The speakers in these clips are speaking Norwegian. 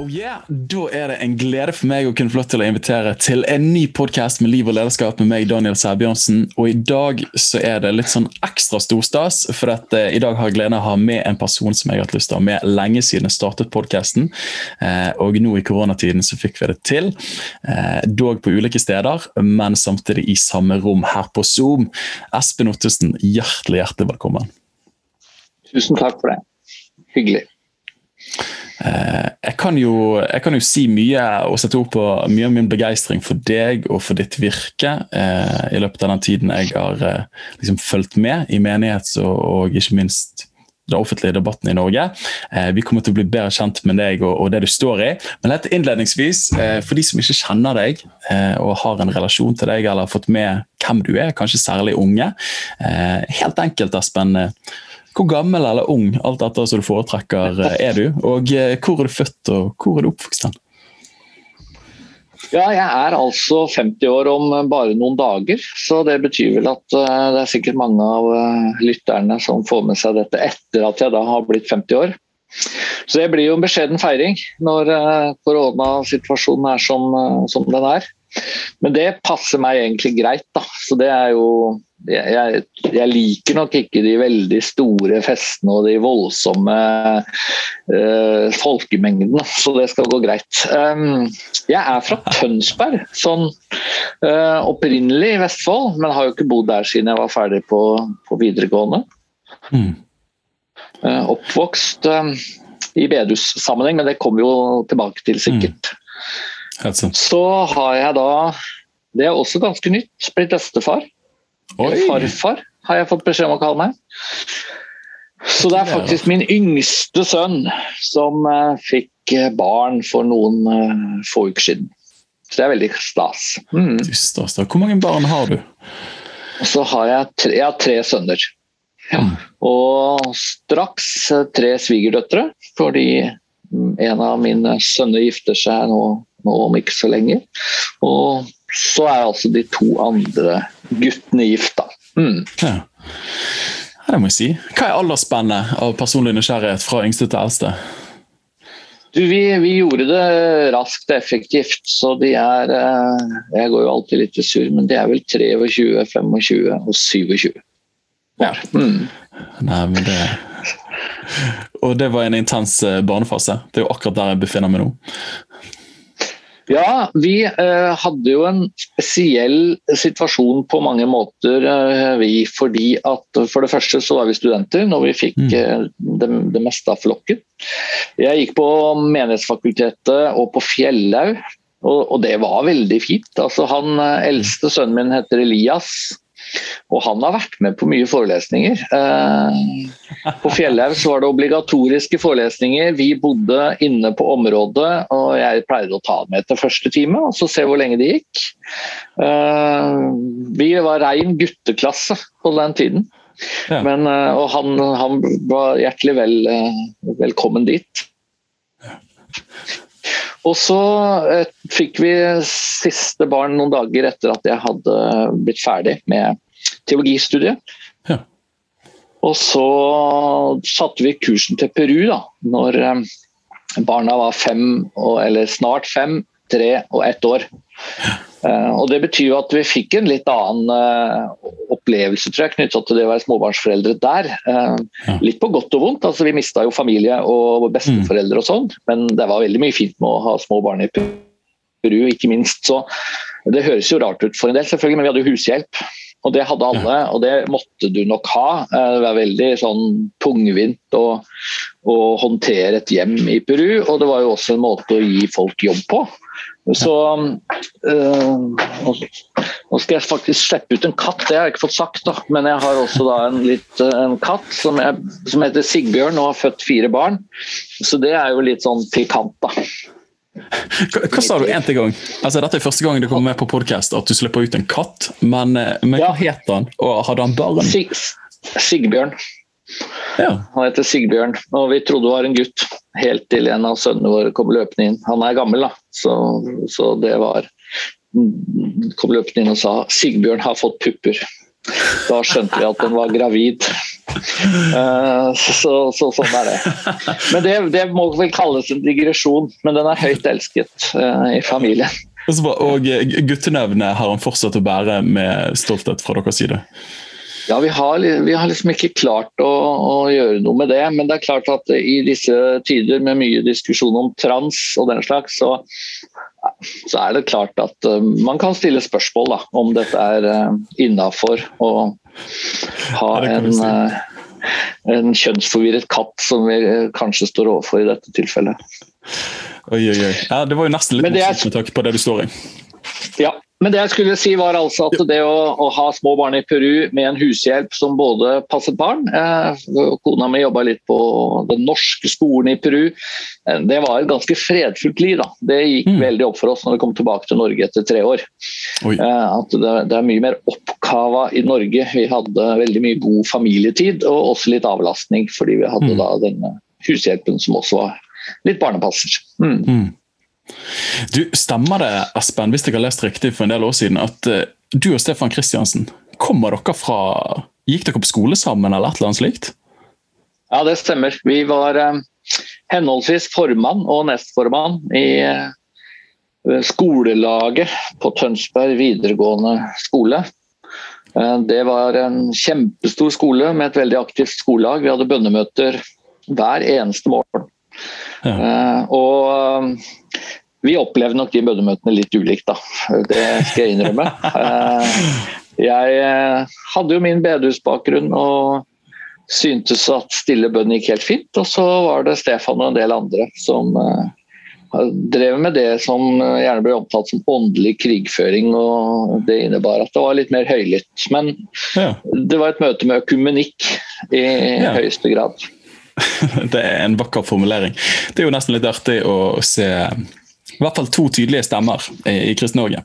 Oh yeah. Da er det en glede for meg å kunne få lov til å invitere til en ny podkast med liv og lederskap med meg, Daniel Sæbjørnsen. Og i dag så er det litt sånn ekstra storstas, for at, eh, i dag har jeg gleden av å ha med en person som jeg har hatt lyst til å ha med lenge siden jeg startet podkasten. Eh, og nå i koronatiden så fikk vi det til. eh, dog på ulike steder, men samtidig i samme rom her på Zoom. Espen Ottesen, hjertelig, hjertelig velkommen. Tusen takk for det. Hyggelig. Eh, jeg kan, jo, jeg kan, jo, si mye og sette ord på mye av min begeistring for deg og for ditt virke eh, i løpet av den tiden jeg har eh, liksom fulgt med i menighets- og, og, ikke minst den offentlige debatten i Norge. Eh, vi kommer til å bli bedre kjent med deg og, og det du står i. Men litt innledningsvis, eh, for de som ikke kjenner deg eh, og har en relasjon til deg eller har fått med hvem du er, kanskje særlig unge. helt enkelt, Espen. Hvor gammel eller ung alt etter som du foretrekker eh, er du? Og eh, hvor er du født og hvor er du oppvokst? hen? Ja, jeg er altså 50 år om bare noen dager. Så det betyr vel at eh, det er sikkert mange av lytterne som får med seg dette etter at jeg da har blitt 50 år. Så det blir jo en beskjeden feiring når koronasituasjonen er som, som den er. Men det passer meg egentlig greit, da. Så det er jo jeg, jeg, liker nok ikke de veldig store festene og de voldsomme uh, folkemengdene, så det skal gå greit. Um, jeg er fra Tønsberg, sånn uh, opprinnelig i Vestfold, men har jo ikke bodd der siden jeg var ferdig på, på videregående. Mm. Uh, oppvokst i bedehussammenheng, men det kommer vi jo tilbake til sikkert. Så har jeg da, det er også ganske nytt, blitt bestefar. Farfar har jeg fått beskjed om å kalle meg. Så det er faktisk min yngste sønn som uh, fikk eh, barn for noen uh, få uker siden. Så det er veldig stas. Mm. stas. Hvor mange barn har du? Så har jeg tre, jeg har tre sønner. Ja. Mm. Og straks tre svigerdøtre, fordi mm, en av mine sønner gifter seg nå om ikke så lenge. Og så er altså de to andre guttene gift, da. Mm. Ja. Det må jeg si. Hva er aldersspennet av personlig nysgjerrighet fra yngste til eldste? Du, vi, vi, gjorde det raskt og effektivt, så de er eh, Jeg går jo alltid litt i surr, men de er vel 23, 25 og 27. Ja. Mm. Nei, men det Og det var en intens eh, barnefase. Det er jo akkurat der jeg befinner meg nå. Ja, vi eh, hadde jo en spesiell situasjon på mange måter, eh, vi. Fordi at for det første så var vi studenter når vi fikk mm. eh, det, det, meste av flokken. Jeg gikk på Menighetsfakultetet og på Fjellhaug, og, og, det var veldig fint. Altså, han eh, eldste sønnen min heter Elias. Og han har vært med på mye forelesninger. Eh, på Fjellhaug var det obligatoriske forelesninger. Vi bodde inne på området, og jeg pleide å ta med til første time og så se hvor lenge det gikk. Eh, vi var rein gutteklasse på den tiden. Ja. Men, eh, og han, han, var hjertelig vel, velkommen dit. Og så eh, fikk vi siste barn noen dager etter at jeg hadde blitt ferdig med teologistudiet. Ja. Og så satte vi kursen til Peru da når eh, barna var fem, eller snart fem, tre og ett år. Eh, og Det betyr jo at vi fikk en litt annen opplevelse tror jeg, knyttet til det å være småbarnsforeldre der. Uh. Litt på godt og vondt. altså Vi mista jo familie og besteforeldre og sånn, men det var veldig mye fint med å ha små barn i Peru, ikke minst. Så det høres jo rart ut for en del, selvfølgelig, men vi hadde jo hushjelp. Og det hadde alle, og det måtte du nok ha. Det var veldig sånn tungvint å, å håndtere et hjem i Peru, og det var jo også en måte å gi folk jobb på. Så øh, Nå skal jeg faktisk slippe ut en katt, det har jeg ikke fått sagt. da, Men jeg har også da en, litt, en katt som, jeg, som, heter Sigbjørn og har født fire barn. Så det er jo litt sånn pikant, da. Hva, hva sa du en til gang? Altså, dette er første gang du kommer med på podkast at du slipper ut en katt. Men, men hva ja. het han, og hadde han barn? Sig Sigbjørn. Ja. Han heter Sigbjørn, og vi trodde det var en gutt. Helt til en av sønnene våre kom løpende inn. Han er gammel, da, så, så det var Kom løpende inn og sa 'Sigbjørn har fått pupper'. Da skjønte vi at den var gravid. Eh, så, så, sånn er det. Men det, det må vel kalles en digresjon, men den er høyt elsket uh, i familien. Og guttenevnet har han fortsatt å bære med stolthet fra deres side? Ja, vi har, vi har, liksom ikke klart å, å, gjøre noe med det. Men det er klart at i disse tider med mye diskusjon om trans og den slags, så, så er det klart at uh, man kan stille spørsmål da, om dette er uh, innafor å ha en, uh, en kjønnsforvirret katt, som vi kanskje står overfor i dette tilfellet. Oi, oi, oi. Ja, det var jo nesten litt morsomt med tanke på det du står i. Ja, men det jeg skulle si var altså at det å, å, ha små barn i Peru med en hushjelp som både passet barn eh, Kona mi jobba litt på den norske skolen i Peru. Eh, det var et ganske fredfullt liv. da. Det gikk mm. veldig opp for oss når vi kom tilbake til Norge etter tre år. Eh, at det, det, er mye mer oppkava i Norge. Vi hadde veldig mye god familietid og også litt avlastning fordi vi hadde mm. da denne hushjelpen som også var litt barnepasser. Mm. Du, Stemmer det, Espen, hvis jeg har lest riktig for en del år siden, at uh, du og Stefan Kristiansen kommer dere fra Gikk dere på skole sammen, eller et eller annet slikt? Ja, det stemmer. Vi var uh, henholdsvis formann og nestformann i uh, skolelaget på Tønsberg videregående skole. Det var en kjempestor skole med et veldig aktivt skolelag. Vi hadde bønnemøter hver eneste morgen. Ja. Og vi opplevde nok de bønnemøtene litt ulikt, da. Det skal jeg innrømme. Eh, jeg eh, hadde jo min bedehusbakgrunn og syntes at stille bønn gikk helt fint. Og så var det Stefan og en del andre som eh, drev med det som gjerne ble omtalt som åndelig krigføring. og Det innebar at det var litt mer høylytt. Men ja. det var et møte med økumenikk i høyeste grad. Det er en vakker formulering. Det er jo nesten litt artig å se i hvert fall to tydelige stemmer i, i Kristen-Norge.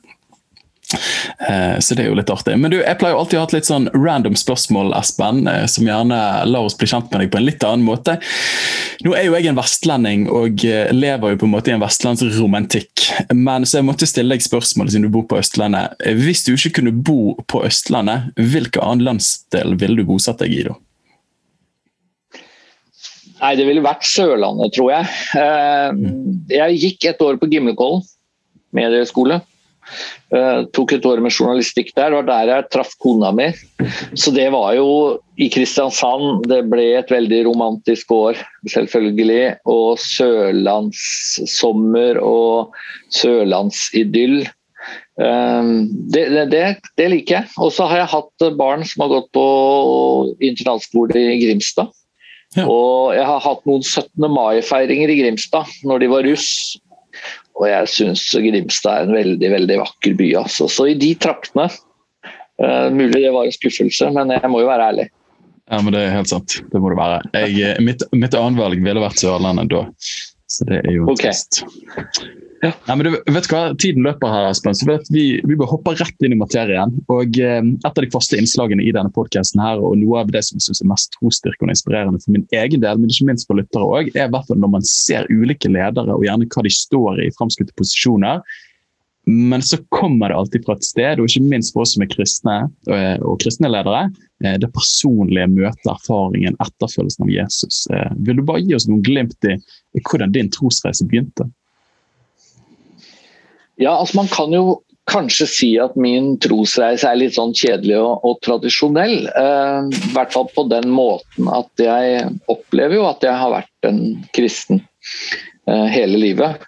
Eh, så det er jo litt artig. Men du, jeg pleier jo alltid å ha litt sånn random spørsmål, Espen, eh, som gjerne lar oss bli kjent med deg på en litt annen måte. Nå er jo jeg en vestlending og eh, lever jo på en måte i en vestlandsromantikk. Men så jeg måtte stille deg spørsmålet siden du bor på Østlandet. Hvis du ikke kunne bo på Østlandet, hvilken annen landsdel ville du bosatt deg i da? Nei, det ville vært Sørlandet, tror jeg. Eh, jeg gikk et år på Gimlekollen medieskole. Uh, tok et år med journalistikk der. Det var der jeg traff kona mi. Så det var jo i Kristiansand. Det ble et veldig romantisk år, selvfølgelig. Og sørlandssommer og sørlandsidyll. Uh, det, det, det, liker jeg. Og så har jeg hatt barn som har gått på internatskole i Grimstad. Ja. Og jeg har hatt noen 17. mai-feiringer i Grimstad når de var russ. Og jeg syns Grimstad er en veldig veldig vakker by. Altså. Så i de traktene uh, Mulig det var en skuffelse, men jeg må jo være ærlig. Ja, men Det er helt sant. Det må det være. Jeg, eh, mitt, mitt annenvalg ville vært Sørlandet da. Så det er jo okay. trist. Ja. Nei, men du vet hva, Tiden løper her, Espen, så vi, vi bør hoppe rett inn i materien. og eh, Et av de faste innslagene i denne podkasten og noe av det som jeg synes er mest trosstyrkende og inspirerende for min egen del, men ikke minst for lyttere også, er i hvert når man ser ulike ledere og gjerne hva de står i framskutte posisjoner. Men så kommer det alltid fra et sted, og ikke minst for oss som er kristne og, eh, og kristne ledere, eh, det personlige møtet, erfaringen, etterfølelsen av Jesus. Eh, vil du bare gi oss noen glimt i, i hvordan din trosreise begynte? Ja, altså Man kan jo kanskje si at min trosreise er litt sånn kjedelig og, og tradisjonell. Eh, I hvert fall på den måten at jeg opplever jo at jeg har vært en kristen eh, hele livet.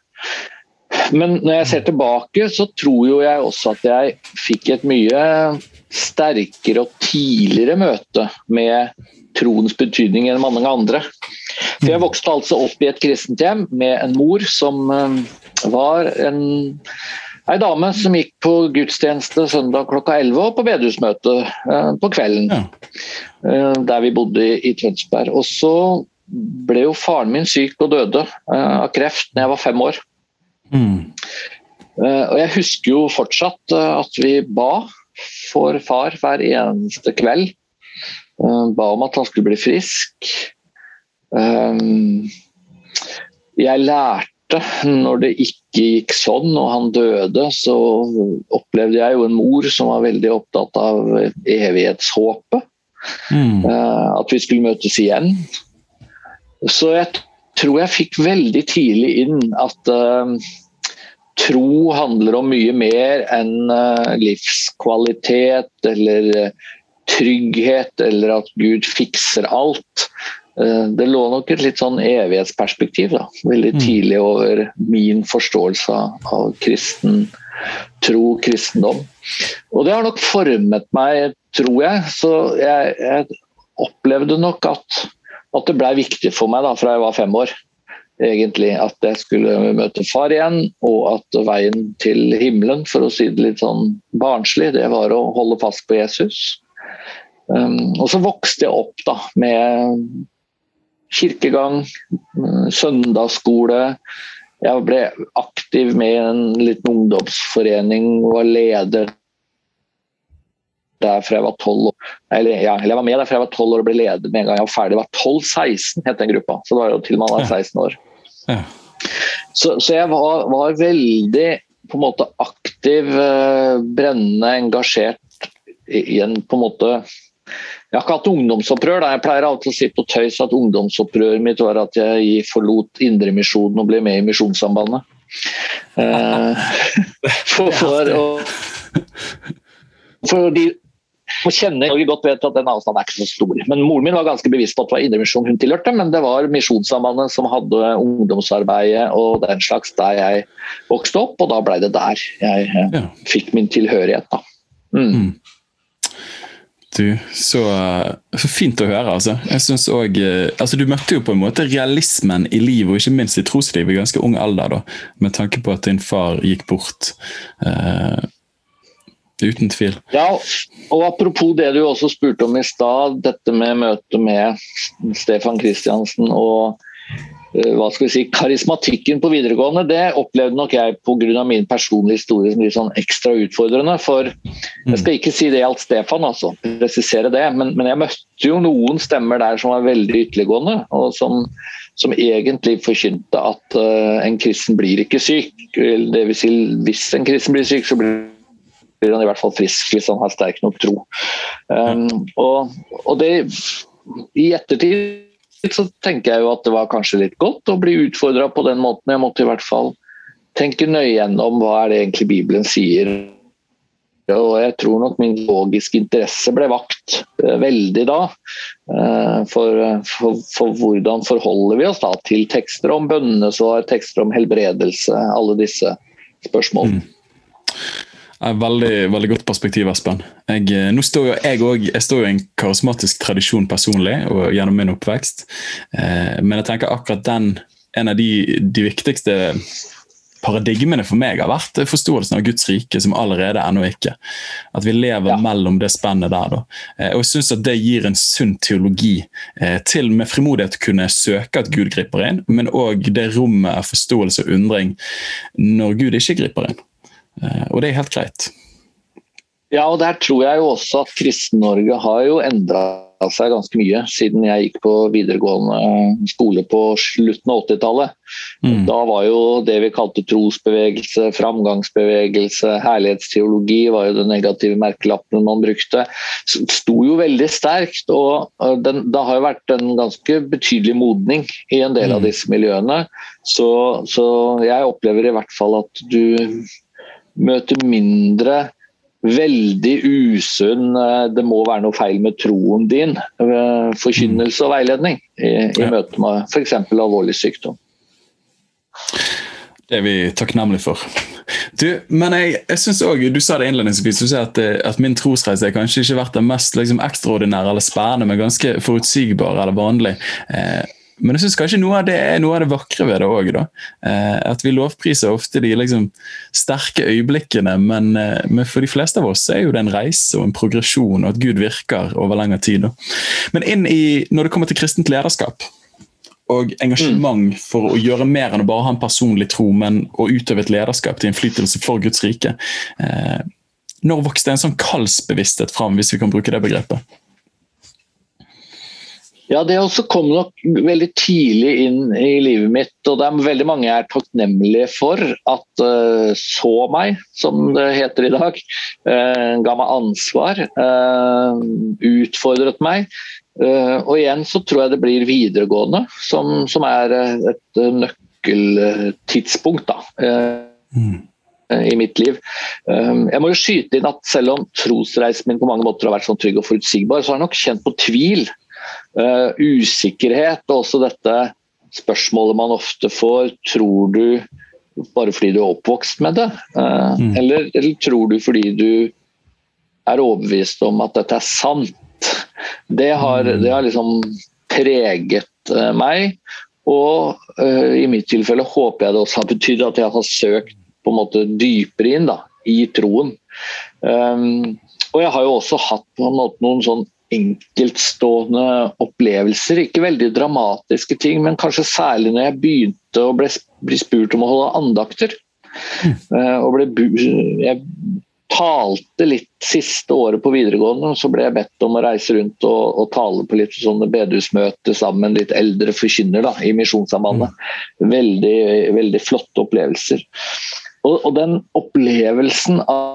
Men når jeg ser tilbake, så tror jo jeg også at jeg fikk et mye sterkere og tidligere møte med troens betydning enn mange andre. For Jeg vokste altså opp i et kristent hjem med en mor som eh, var en Ei dame som gikk på gudstjeneste søndag klokka 11 og på bedehusmøte eh, på kvelden. Ja. Eh, der vi bodde i, i Tønsberg. Og så ble jo faren min syk og døde eh, av kreft da jeg var fem år. Mm. Og jeg husker jo fortsatt at vi ba for far hver eneste kveld. Ba om at han skulle bli frisk. Jeg lærte når det ikke gikk sånn og han døde, så opplevde jeg jo en mor som var veldig opptatt av evighetshåpet. Mm. Uh, at vi skulle møtes igjen. Så jeg tror jeg fikk veldig tidlig inn at uh, tro handler om mye mer enn uh, livskvalitet eller trygghet, eller at Gud fikser alt. Det lå nok et litt sånn evighetsperspektiv da, veldig mm. tidlig over min forståelse av kristen tro, kristendom. Og det har nok formet meg, tror jeg. Så jeg, jeg opplevde nok at at det ble viktig for meg da, fra jeg var fem år. Egentlig At jeg skulle møte far igjen, og at veien til himmelen, for å si det litt sånn barnslig, det var å holde fast på Jesus. Um, og så vokste jeg opp da med kirkegang, søndagsskole. Jeg ble aktiv med en liten ungdomsforening, var leder der fra jeg var 12 år. Eller, ja, eller jeg var med der fra jeg var 12 år og ble leder med en gang jeg var ferdig. Jeg var 12-16 het den gruppa, så det var jo til man var 16 år. Ja. Så, så, jeg var, var, veldig på en måte aktiv, eh, brennende engasjert i en på en måte jeg har ikke hatt ungdomsopprør. Da. Jeg pleier alltid å si på tøys at ungdomsopprøret mitt var at jeg forlot Indremisjonen og ble med i Misjonssambandet. Eh, for, for, og, for de, må kjenne Norge godt vet at den avstanden er ikke så stor. Men Moren min var ganske bevisst på at det var Indremisjonen hun tilhørte, men det var Misjonssambandet som hadde ungdomsarbeidet og den slags der jeg vokste opp, og da ble det der jeg eh, ja. fikk min tilhørighet. da. Mm. Mm. Du, så, så, fint å høre. altså. Jeg synes også, eh, altså Du møtte jo på en måte realismen i livet, og ikke minst i troslivet, i ganske ung alder. da, Med tanke på at din far gikk bort. Eh, Uten tvil. Ja, og Apropos det du også spurte om i stad, dette med møtet med Stefan Kristiansen og hva skal vi si, karismatikken på videregående, det opplevde nok jeg pga. min personlige historie som litt sånn ekstra utfordrende. For jeg skal ikke si det gjaldt Stefan, altså, presisere det, men, men, jeg møtte jo noen stemmer der som var veldig ytterliggående, og som, som egentlig forkynte at uh, en kristen blir ikke syk. Vil si, hvis en kristen blir syk, så blir blir han i hvert fall frisk hvis han har sterk nok tro. Um, og, og, det I ettertid så tenker jeg jo at det var kanskje litt godt å bli utfordra på den måten. Jeg måtte i hvert fall tenke nøye gjennom hva er det egentlig Bibelen sier. Og jeg tror nok min logiske interesse ble vakt uh, veldig da. Uh, for, for, for, hvordan forholder vi oss da til tekster om bønnesvar, tekster om helbredelse, alle disse spørsmålene. Mm. Veldig, veldig godt perspektiv, Espen. Jeg, eh, nå står jo jeg, også, jeg står jo i en karismatisk tradisjon personlig og gjennom min oppvekst. Eh, men jeg tenker akkurat den En av de, de, viktigste paradigmene for meg har vært forståelsen av Guds rike, som allerede ennå ikke. At vi lever ja. mellom det spennet der. Da. Eh, og jeg synes at Det gir en sunn teologi eh, til med frimodighet kunne søke at Gud griper inn, men òg det rommet av forståelse og undring når Gud ikke griper inn. Eh, og det er helt greit. Ja, og der tror jeg jo også at Kristen-Norge har jo endra seg ganske mye siden jeg gikk på videregående skole på slutten av 80-tallet. Mm. Da var jo det vi kalte trosbevegelse, framgangsbevegelse, herlighetsteologi var jo den negative merkelappen man brukte. sto jo veldig sterkt. og den, Det har jo vært en ganske betydelig modning i en del av mm. disse miljøene. Så, så jeg opplever i hvert fall at du møter mindre veldig usunn eh, Det må være noe feil med troen din. Eh, forkynnelse og veiledning i, i møte med f.eks. alvorlig sykdom. Det er vi takknemlige for. Du, men jeg, jeg synes også, du sa det innledningsvis, du sa at, eh, at min trosreise har kanskje ikke vært den mest liksom, ekstraordinære eller spennende, men ganske forutsigbar eller vanlig. Eh, men jeg syns kanskje noe av det er noe av det vakre ved det òg. Eh, at vi lovpriser ofte de liksom, sterke øyeblikkene, men, eh, men, for de fleste av oss er jo det en reise og en progresjon, og at Gud virker over lengre tid. Da. Men i, når det kommer til kristent lederskap og engasjement mm. for å gjøre mer enn å bare ha en personlig tro, men å utøve et lederskap til innflytelse for Guds rike. Eh, når vokste en sånn kallsbevissthet fram, hvis vi kan bruke det begrepet? Ja, det også kom nok veldig tidlig inn i livet mitt. Og det er veldig mange jeg er takknemlige for at uh, så meg, som det heter i dag. Uh, ga meg ansvar. Uh, utfordret meg. og igjen så tror jeg det blir videregående som, som er et nøkkeltidspunkt. da. Mm i mitt liv. Jeg må jo skyte inn at Selv om trosreisen min på mange måter har vært sånn trygg og forutsigbar, så har jeg nok kjent på tvil Uh, usikkerhet og også dette spørsmålet man ofte får Tror du bare fordi du er oppvokst med det? Uh, mm. eller, eller, tror du fordi du er overbevist om at dette er sant? Det har, mm. det har liksom preget uh, meg. Og i mitt tilfelle håper jeg det også har betydd at jeg har søkt på en måte dypere inn da, i troen. Um, og jeg har jo også hatt på en måte noen sånn enkeltstående opplevelser. Ikke veldig dramatiske ting, men kanskje særlig når jeg begynte å bli, spurt om å holde andakter. Uh, og ble, jeg talte litt siste året på videregående, og så ble jeg bedt om å reise rundt og, og tale på litt sånne bedehusmøter sammen med litt eldre forkynner da, i Misjonssambandet. Mm. Veldig, veldig flotte opplevelser. Og, og den opplevelsen av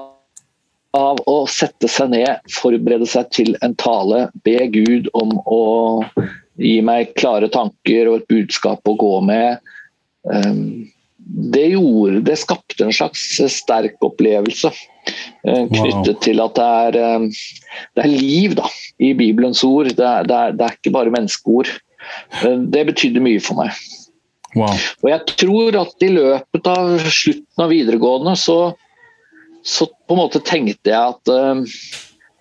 av å sette seg ned, forberede seg til en tale, be Gud om å gi meg klare tanker og et budskap å gå med. Ehm, det gjorde Det skapte en slags sterk opplevelse eh, knyttet wow. til at det er, ehm, det er liv da, i Bibelens ord. Det er, det, er, det er, ikke bare menneskeord. Eh, det betydde mye for meg. Wow. Og jeg tror at i løpet av slutten av videregående så så på en måte tenkte jeg at uh,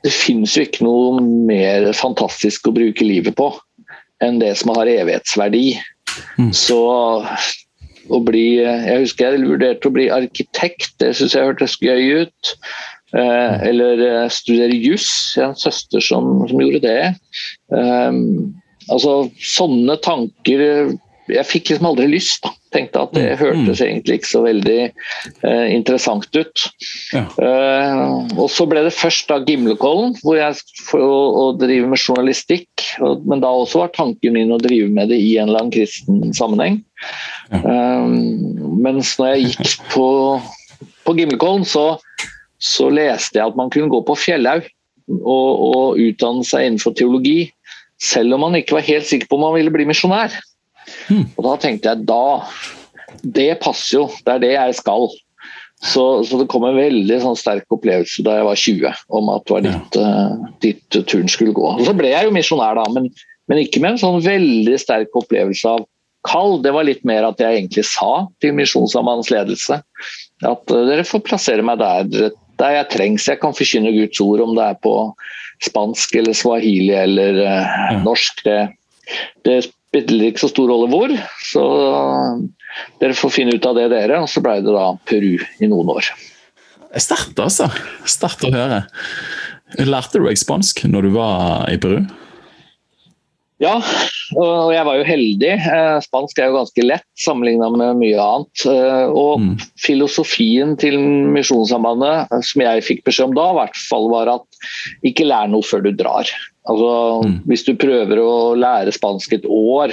det finnes jo ikke noe mer fantastisk å bruke livet på enn det som har evighetsverdi. Mm. Så å bli Jeg husker jeg vurderte å bli arkitekt, det syns jeg hørtes gøy ut. Uh, eller uh, studere juss. Jeg har en søster som, som gjorde det. Um, altså Sånne tanker Jeg fikk liksom aldri lyst. da tenkte at det mm. hørtes mm. egentlig ikke så veldig eh, interessant ut. Ja. Eh, og Så ble det først da Gimlekollen, hvor jeg for å, å drive med journalistikk. Og, men da også var tanken min å drive med det i en eller annen kristen sammenheng. Ja. Eh, mens når jeg gikk på, på Gimlekollen, så, så, leste jeg at man kunne gå på Fjellhaug og, og utdanne seg innenfor teologi. Selv om man ikke var helt sikker på om man ville bli misjonær. Mm. Og da tenkte jeg da Det passer jo, det er det jeg skal. Så, så det kom en veldig sånn, sterk opplevelse da jeg var 20 om at det var dit, ja. dit turen skulle gå. Og så ble jeg jo misjonær da, men, men, ikke med en sånn veldig sterk opplevelse av kall. Det var litt mer at jeg egentlig sa til Misjonssambandets ledelse at uh, dere får plassere meg der, der jeg trengs. Jeg kan forkynne Guds ord, om det er på spansk eller swahili eller uh, norsk. Det, det spiller ikke så stor rolle hvor. Så dere får finne ut av det, dere. Og så ble det da Peru i noen år. Sterkt, altså. Sterkt å høre. Lærte du deg spansk når du var i Peru? Ja, og jeg var jo heldig. Eh, spansk er jo ganske lett sammenligna med mye annet. Eh, og mm. filosofien til Misjonssambandet, eh, som jeg fikk beskjed om da, i hvert fall var at ikke lær noe før du drar. Altså, mm. Hvis du prøver å lære spansk et år,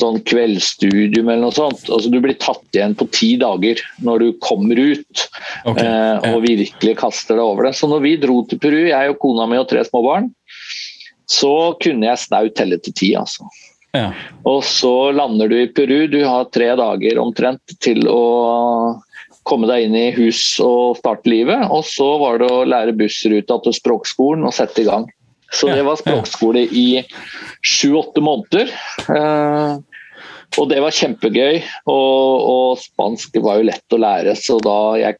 sånn kveldsstudium eller noe sånt altså Du blir tatt igjen på ti dager når du kommer ut okay. eh, og virkelig kaster deg over det. Så når vi dro til Peru, jeg og kona mi og tre små barn, så kunne jeg snaut telle til ti. altså. Ja. Og så lander du i Peru, du har tre dager omtrent til å komme deg inn i hus og starte livet. Og så var det å lære bussruta til språkskolen og sette i gang. Så det var språkskole i sju-åtte måneder. Eh, og det var kjempegøy. Og, og, spansk var jo lett å lære, så da jeg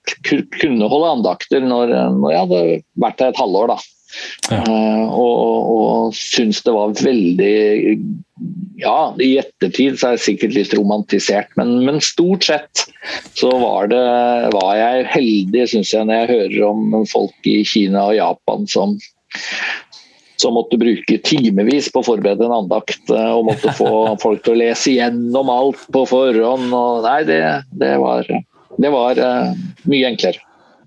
kunne holde andakter når, når jeg hadde vært der et halvår, da. Ja. Uh, og, og syns det var veldig Ja, i ettertid så er det sikkert litt romantisert, men, men stort sett så var, det, var jeg heldig, syns jeg, når jeg hører om folk i Kina og Japan som, som måtte bruke timevis på å forberede en andakt eh, og måtte få folk til å lese igjennom alt på forhånd. Nei, det, det var, det var uh, mye enklere.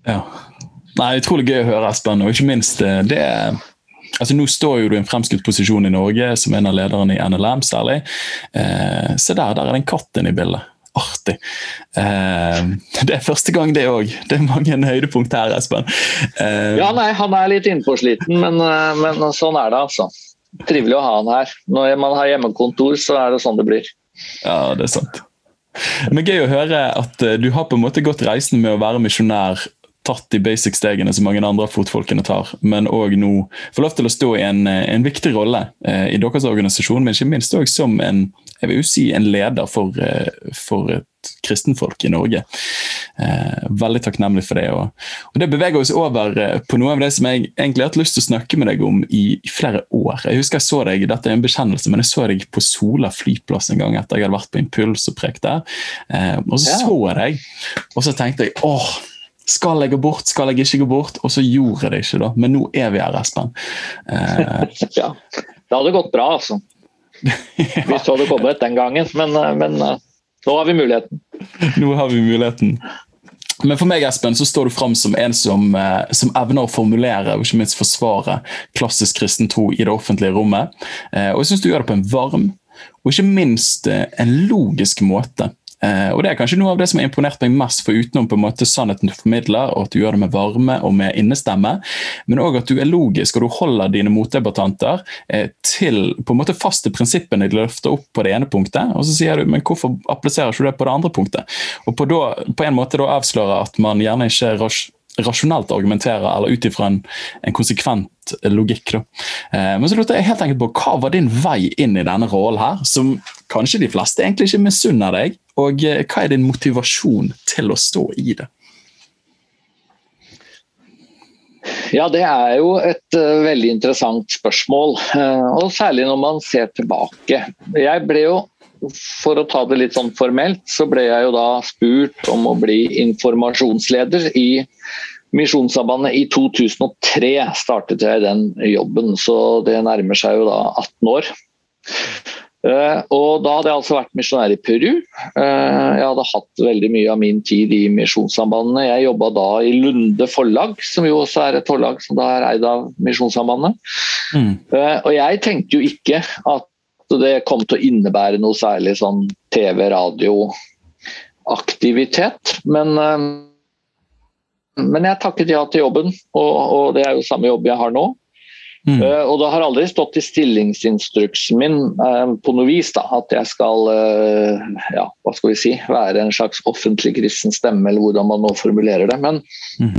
Ja. Nei, Utrolig gøy å høre, Espen. Og ikke minst eh, det altså Nå står jo du i en fremskutt posisjon i Norge som en av lederne i NLM, særlig. Eh, se der, der er det en katt inne i bildet. Artig. Eh, det er første gang, det òg. Det er mange høydepunkt her, Espen. Eh, ja, nei, han er litt innpåsliten, men, eh, men sånn er det, altså. Trivelig å ha han her. Når man har hjemmekontor, så er det sånn det blir. Ja, det er sant. Men Gøy å høre at du har på en måte gått reisen med å være misjonær tatt de basic-stegene som mange andre fotfolkene tar, men òg nå får lov til å stå i en, eh, en viktig rolle eh, i deres organisasjon, men ikke minst òg som en, jeg vil jo si en leder for, eh, for et kristenfolk i Norge. Eh, veldig takknemlig for det. Og, og, Det beveger oss over eh, på noe av det som jeg egentlig har hatt lyst til å snakke med deg om i, i, flere år. Jeg husker jeg så deg, Dette er en bekjennelse, men jeg så deg på Sola flyplass en gang etter jeg hadde vært på Impuls og prekt der. Eh, og så ja. så jeg deg, og så tenkte jeg åh, skal jeg gå bort, skal jeg ikke gå bort? Og så gjorde jeg det ikke, da. Men nå er vi her, Espen. Eh. ja. Det hadde gått bra, altså. ja. Hvis du hadde kommet den gangen. Men, eh, men, eh, nå har vi muligheten. Nå har vi muligheten. Men for meg Espen, så står du fram som en som, eh, som, evner å formulere og ikke minst forsvare klassisk kristen tro i det offentlige rommet. Og jeg syns du gjør det på en varm og ikke minst en logisk måte. Eh, og Det er kanskje noe av det som har imponert meg mest, for utenom på en måte sannheten du formidler, og at du gjør det med varme og med innestemme, men òg at du er logisk og du holder dine motdebattanter eh, til på en måte faste prinsippene de løfter opp på det ene punktet, og så sier du men hvorfor appliserer ikke du det på det andre punktet? Og på, da, på en måte da avsløre at man gjerne ikke rasjonelt argumenterer, eller ut ifra en, en, konsekvent logikk. Da. Eh, men så lurte jeg helt enkelt på, hva var din vei inn i denne rollen her, som kanskje de fleste egentlig ikke misunner deg? Og eh, hva er din motivasjon til å stå i det? Ja, Det er jo et uh, veldig interessant spørsmål. Uh, og Særlig når man ser tilbake. Jeg ble jo, For å ta det litt sånn formelt, så ble jeg jo da spurt om å bli informasjonsleder i Misjonssambandet. I 2003 startet jeg den jobben, så det nærmer seg jo da 18 år. Uh, og Da hadde jeg altså vært misjonær i Peru. Uh, jeg hadde hatt veldig mye av min tid i Misjonssambandene. Jeg jobba da i Lunde forlag, som jo også er et forlag som da er eid av Misjonssambandet. Mm. Uh, og jeg tenkte jo ikke at det kom til å innebære noe særlig sånn TV-radioaktivitet. Men, men jeg takket ja til jobben, og, og det er jo samme jobb jeg har nå. Mm. Uh, og det har aldri stått i stillingsinstruksen min uh, på noe vis da, at jeg skal uh, ja, hva skal vi si, være en slags offentlig kristen stemme, eller hvordan man nå formulerer det. Men, mm.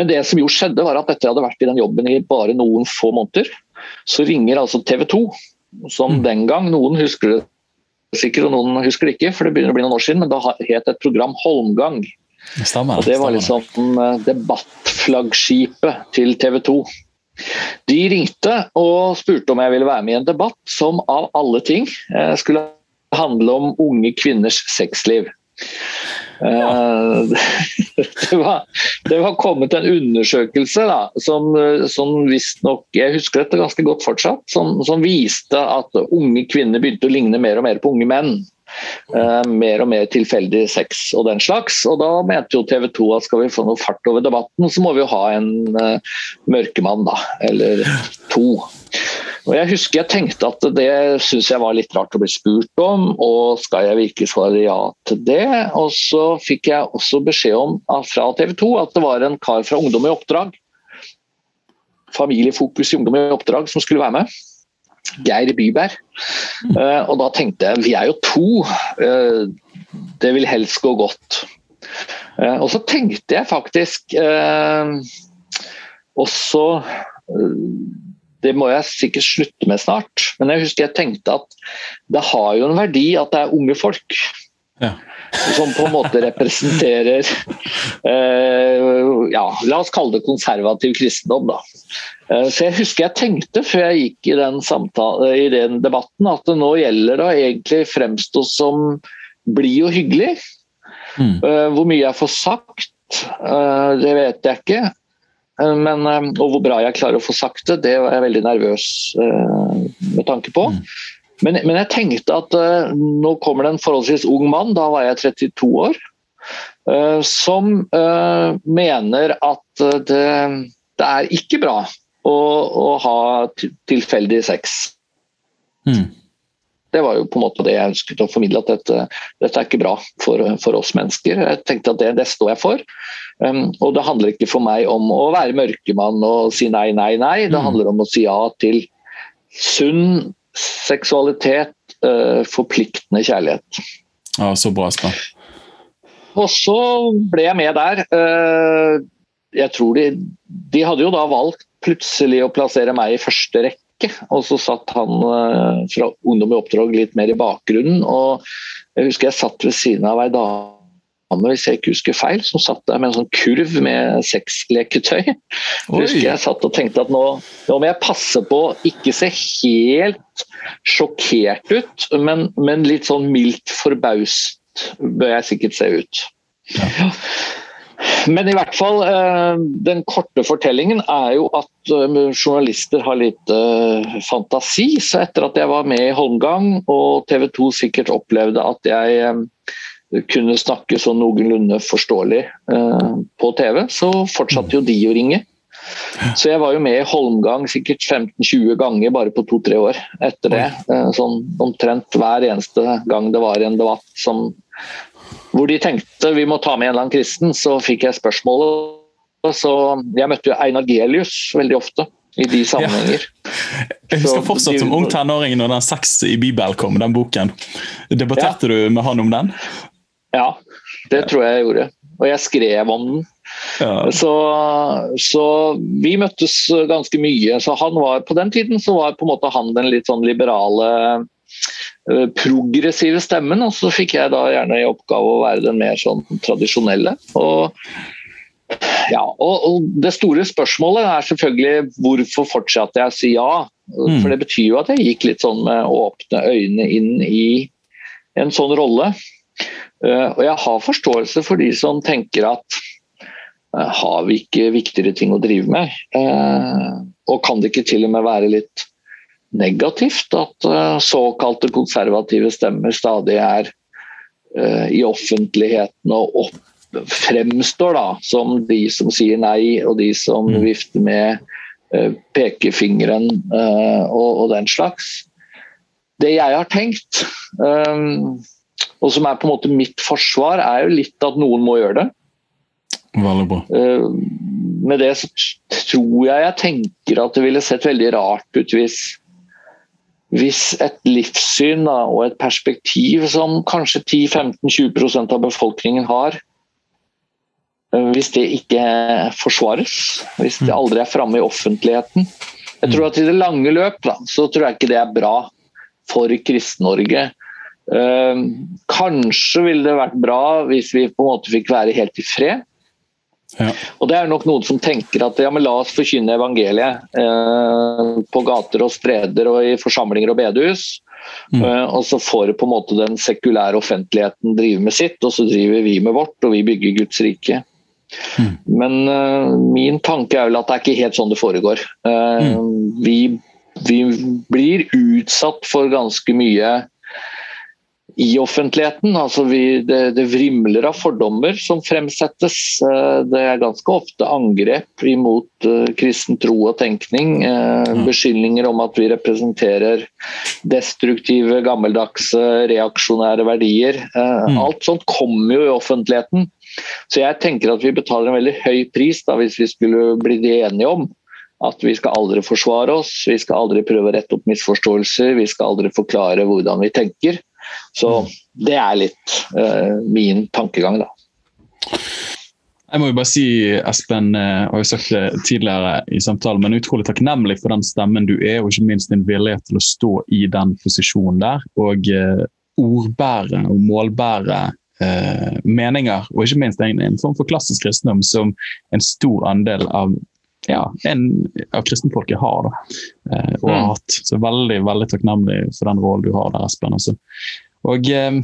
men det som jo skjedde, var at etter jeg hadde vært i den jobben i bare noen få måneder, så ringer altså TV 2, som mm. den gang Noen husker det sikkert, og noen husker det ikke, for det begynner å bli noen år siden, men da het et program Holmgang. Det stemmer, og det var liksom debattflaggskipet til TV 2. De ringte og spurte om jeg ville være med i en debatt som av alle ting eh, skulle handle om unge kvinners sexliv. Ja. Eh, det, var, det, var, kommet en undersøkelse da, som, som visstnok Jeg husker dette ganske godt fortsatt. Som, som, viste at unge kvinner begynte å ligne mer og mer på unge menn. Uh, mer og mer tilfeldig sex og den slags. Og da mente jo TV 2 at skal vi få noe fart over debatten, så må vi jo ha en uh, mørkemann, da. Eller to. Og Jeg husker jeg tenkte at det syns jeg var litt rart å bli spurt om, og skal jeg virkelig svare ja til det? Og så fikk jeg også beskjed om fra TV 2 at det var en kar fra Ungdom i oppdrag, familiefokus i Ungdom i oppdrag, som skulle være med. Geir Byberg. Uh, og da tenkte jeg vi er jo to, uh, det vil helst gå godt. Uh, og så tenkte jeg faktisk også Det må jeg sikkert slutte med snart, men jeg husker jeg tenkte at det har jo en verdi at det er unge folk. Ja som på en måte representerer eh, ja, La oss kalle det konservativ kristendom. Da. Eh, så Jeg husker jeg tenkte før jeg gikk i den, samtale, i den debatten at det nå gjelder å egentlig fremstå som blid og hyggelig. Mm. Eh, hvor mye jeg får sagt, det vet jeg ikke. Men, og hvor bra jeg klarer å få sagt det, det er jeg veldig nervøs med tanke på. Men, men, jeg tenkte at uh, nå kommer det en forholdsvis ung mann, da var jeg 32 år, uh, som uh, mener at det, det, er ikke bra å, å ha tilfeldig sex. Mm. Det var jo på en måte det jeg ønsket å formidle, at dette, dette er ikke bra for, for, oss mennesker. Jeg tenkte at det, det står jeg for. Um, og det handler ikke for meg om å være mørkemann og si nei, nei, nei. Det mm. handler om å si ja til sunn seksualitet, uh, forpliktende kjærlighet. Ja, Så bra, Aspen. Og så ble jeg med der. Uh, jeg tror de, de hadde jo da valgt plutselig å plassere meg i første rekke. Og så satt han eh, fra Ungdom i oppdrag litt mer i bakgrunnen. og Jeg husker jeg satt ved siden av ei dame hvis jeg ikke husker feil, som satt der med en sånn kurv med sexleketøy. Husker jeg satt og tenkte at nå, nå må jeg passe på å ikke se helt sjokkert ut, men, men litt sånn mildt forbaust bør jeg sikkert se ut. Ja. Men i hvert fall, eh, den korte fortellingen er jo at eh, journalister har litt eh, fantasi. Så etter at jeg var med i Holmgang og TV 2 sikkert opplevde at jeg kunne snakke sånn noenlunde forståelig på TV, så fortsatte jo de å ringe. Så jeg var jo med i Holmgang sikkert 15-20 ganger bare på to-tre år etter det. Sånn omtrent hver eneste gang det var en debatt som hvor de tenkte vi må ta med en eller annen kristen, så fikk jeg spørsmålet. Så jeg møtte jo Einar Gelius veldig ofte i de sammenhenger. Ja. Jeg husker fortsatt som ung tenåring når den Sex i Bibelen kom, den boken. Debatterte ja. du med han om den? Ja, det tror jeg jeg gjorde. Og jeg skrev om den. Ja. Så, så, vi møttes ganske mye. Så han var, på den tiden så var på en måte han den litt sånn liberale Eh, progressive stemmen, og så fikk jeg da gjerne i oppgave å være den mer sånn tradisjonelle. Og, ja, og, og Det store spørsmålet er selvfølgelig hvorfor fortsatte jeg å si ja. Mm. For det betyr jo at jeg gikk litt sånn med åpne øyne inn i en sånn rolle. Uh, og jeg har forståelse for de som tenker at uh, har vi ikke viktigere ting å drive med? Uh, og kan det ikke til og med være litt negativt at såkalte konservative stemmer stadig er i offentligheten og fremstår da, som de som sier nei, og de som mm. vifter med pekefingeren og, den slags. Det jeg har tenkt, og som er på en måte mitt forsvar, er jo litt at noen må gjøre det. Veldig bra. Med det så tror jeg jeg tenker at det ville sett veldig rart ut hvis hvis et livssyn da, og et perspektiv som kanskje 10-15-20% av befolkningen har, eh, hvis det ikke forsvares, hvis det mm. aldri er framme i offentligheten Jeg tror mm. at i det lange løp da, så tror jeg ikke det er bra for Kristen-Norge. Uh, kanskje ville det vært bra hvis vi på en måte fikk være helt i fred. Ja. Og Det er nok noen som tenker at ja, men la oss forkynne evangeliet eh, på gater og streder og i forsamlinger og bedehus. Mm. Eh, og så får på en måte den sekulære offentligheten drive med sitt, og så driver vi med vårt, og vi bygger Guds rike. Mm. Men eh, min tanke er vel at det er ikke helt sånn det foregår. Eh, mm. vi, vi blir utsatt for ganske mye i offentligheten. Altså vi, det, det, vrimler av fordommer som fremsettes. Eh, det er ganske ofte angrep imot uh, kristen tro og tenkning. Uh, beskyldninger om at vi representerer destruktive, gammeldagse, reaksjonære verdier. Mm. Alt sånt kommer jo i offentligheten. Så jeg tenker at vi betaler en veldig høy pris da, hvis vi skulle bli enige om at vi skal aldri forsvare oss, vi skal aldri prøve å rette opp misforståelser, vi skal aldri forklare hvordan vi tenker. Så det er litt uh, min tankegang, da. Jeg må jo bare si, Espen, jeg eh, har jo sagt det tidligere i samtalen, men utrolig takknemlig for den stemmen du er, og ikke minst din vilje til å stå i den posisjonen der. Og uh, ordbære og målbære eh, meninger, og ikke minst en, en form for klassisk kristendom som en stor andel av ja, en av kristenfolket har. da, og har mm. hatt. Så veldig veldig takknemlig for den rollen du har der, Espen. Også. Og eh,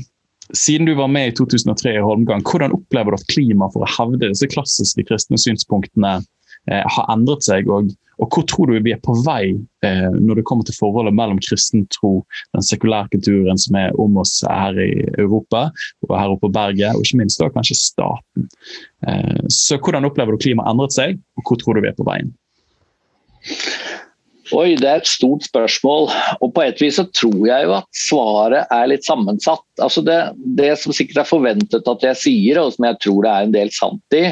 Siden du var med i 2003 i Holmgang, hvordan opplever du at klimaet for å hevde disse klassiske kristne synspunktene eh, har endret seg? Og, og, hvor tror du vi er på vei eh, når det kommer til forholdet mellom kristen tro, den sekulærkulturen som er om oss her i Europa og her oppe på berget, og ikke minst da kanskje staten. Eh, så Hvordan opplever du klimaet endret seg, og hvor tror du vi er på veien? Oi, det er et stort spørsmål. Og på et vis så tror jeg jo at svaret er litt sammensatt. Altså det, det, som sikkert er forventet at jeg sier, og som jeg tror det er en del sant i,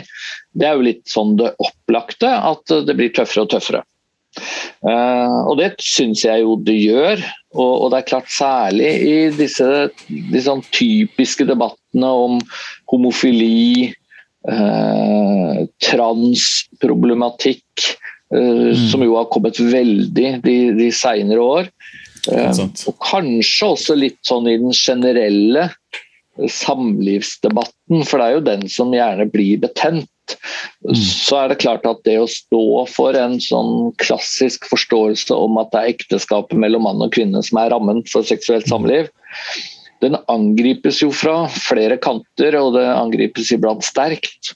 det er jo litt sånn det opplagte, at det blir tøffere og tøffere. Uh, og det syns jeg jo det gjør. Og, og, det er klart særlig i disse, disse sånn typiske debattene om homofili, uh, transproblematikk, Mm. Som jo har kommet veldig de, de seinere år. Og kanskje også litt sånn i den generelle samlivsdebatten, for det er jo den som gjerne blir betent. Mm. Så er det klart at det å stå for en sånn klassisk forståelse om at det er ekteskapet mellom mann og kvinne som er rammen for seksuelt mm. samliv, den angripes jo fra flere kanter, og det angripes iblant sterkt.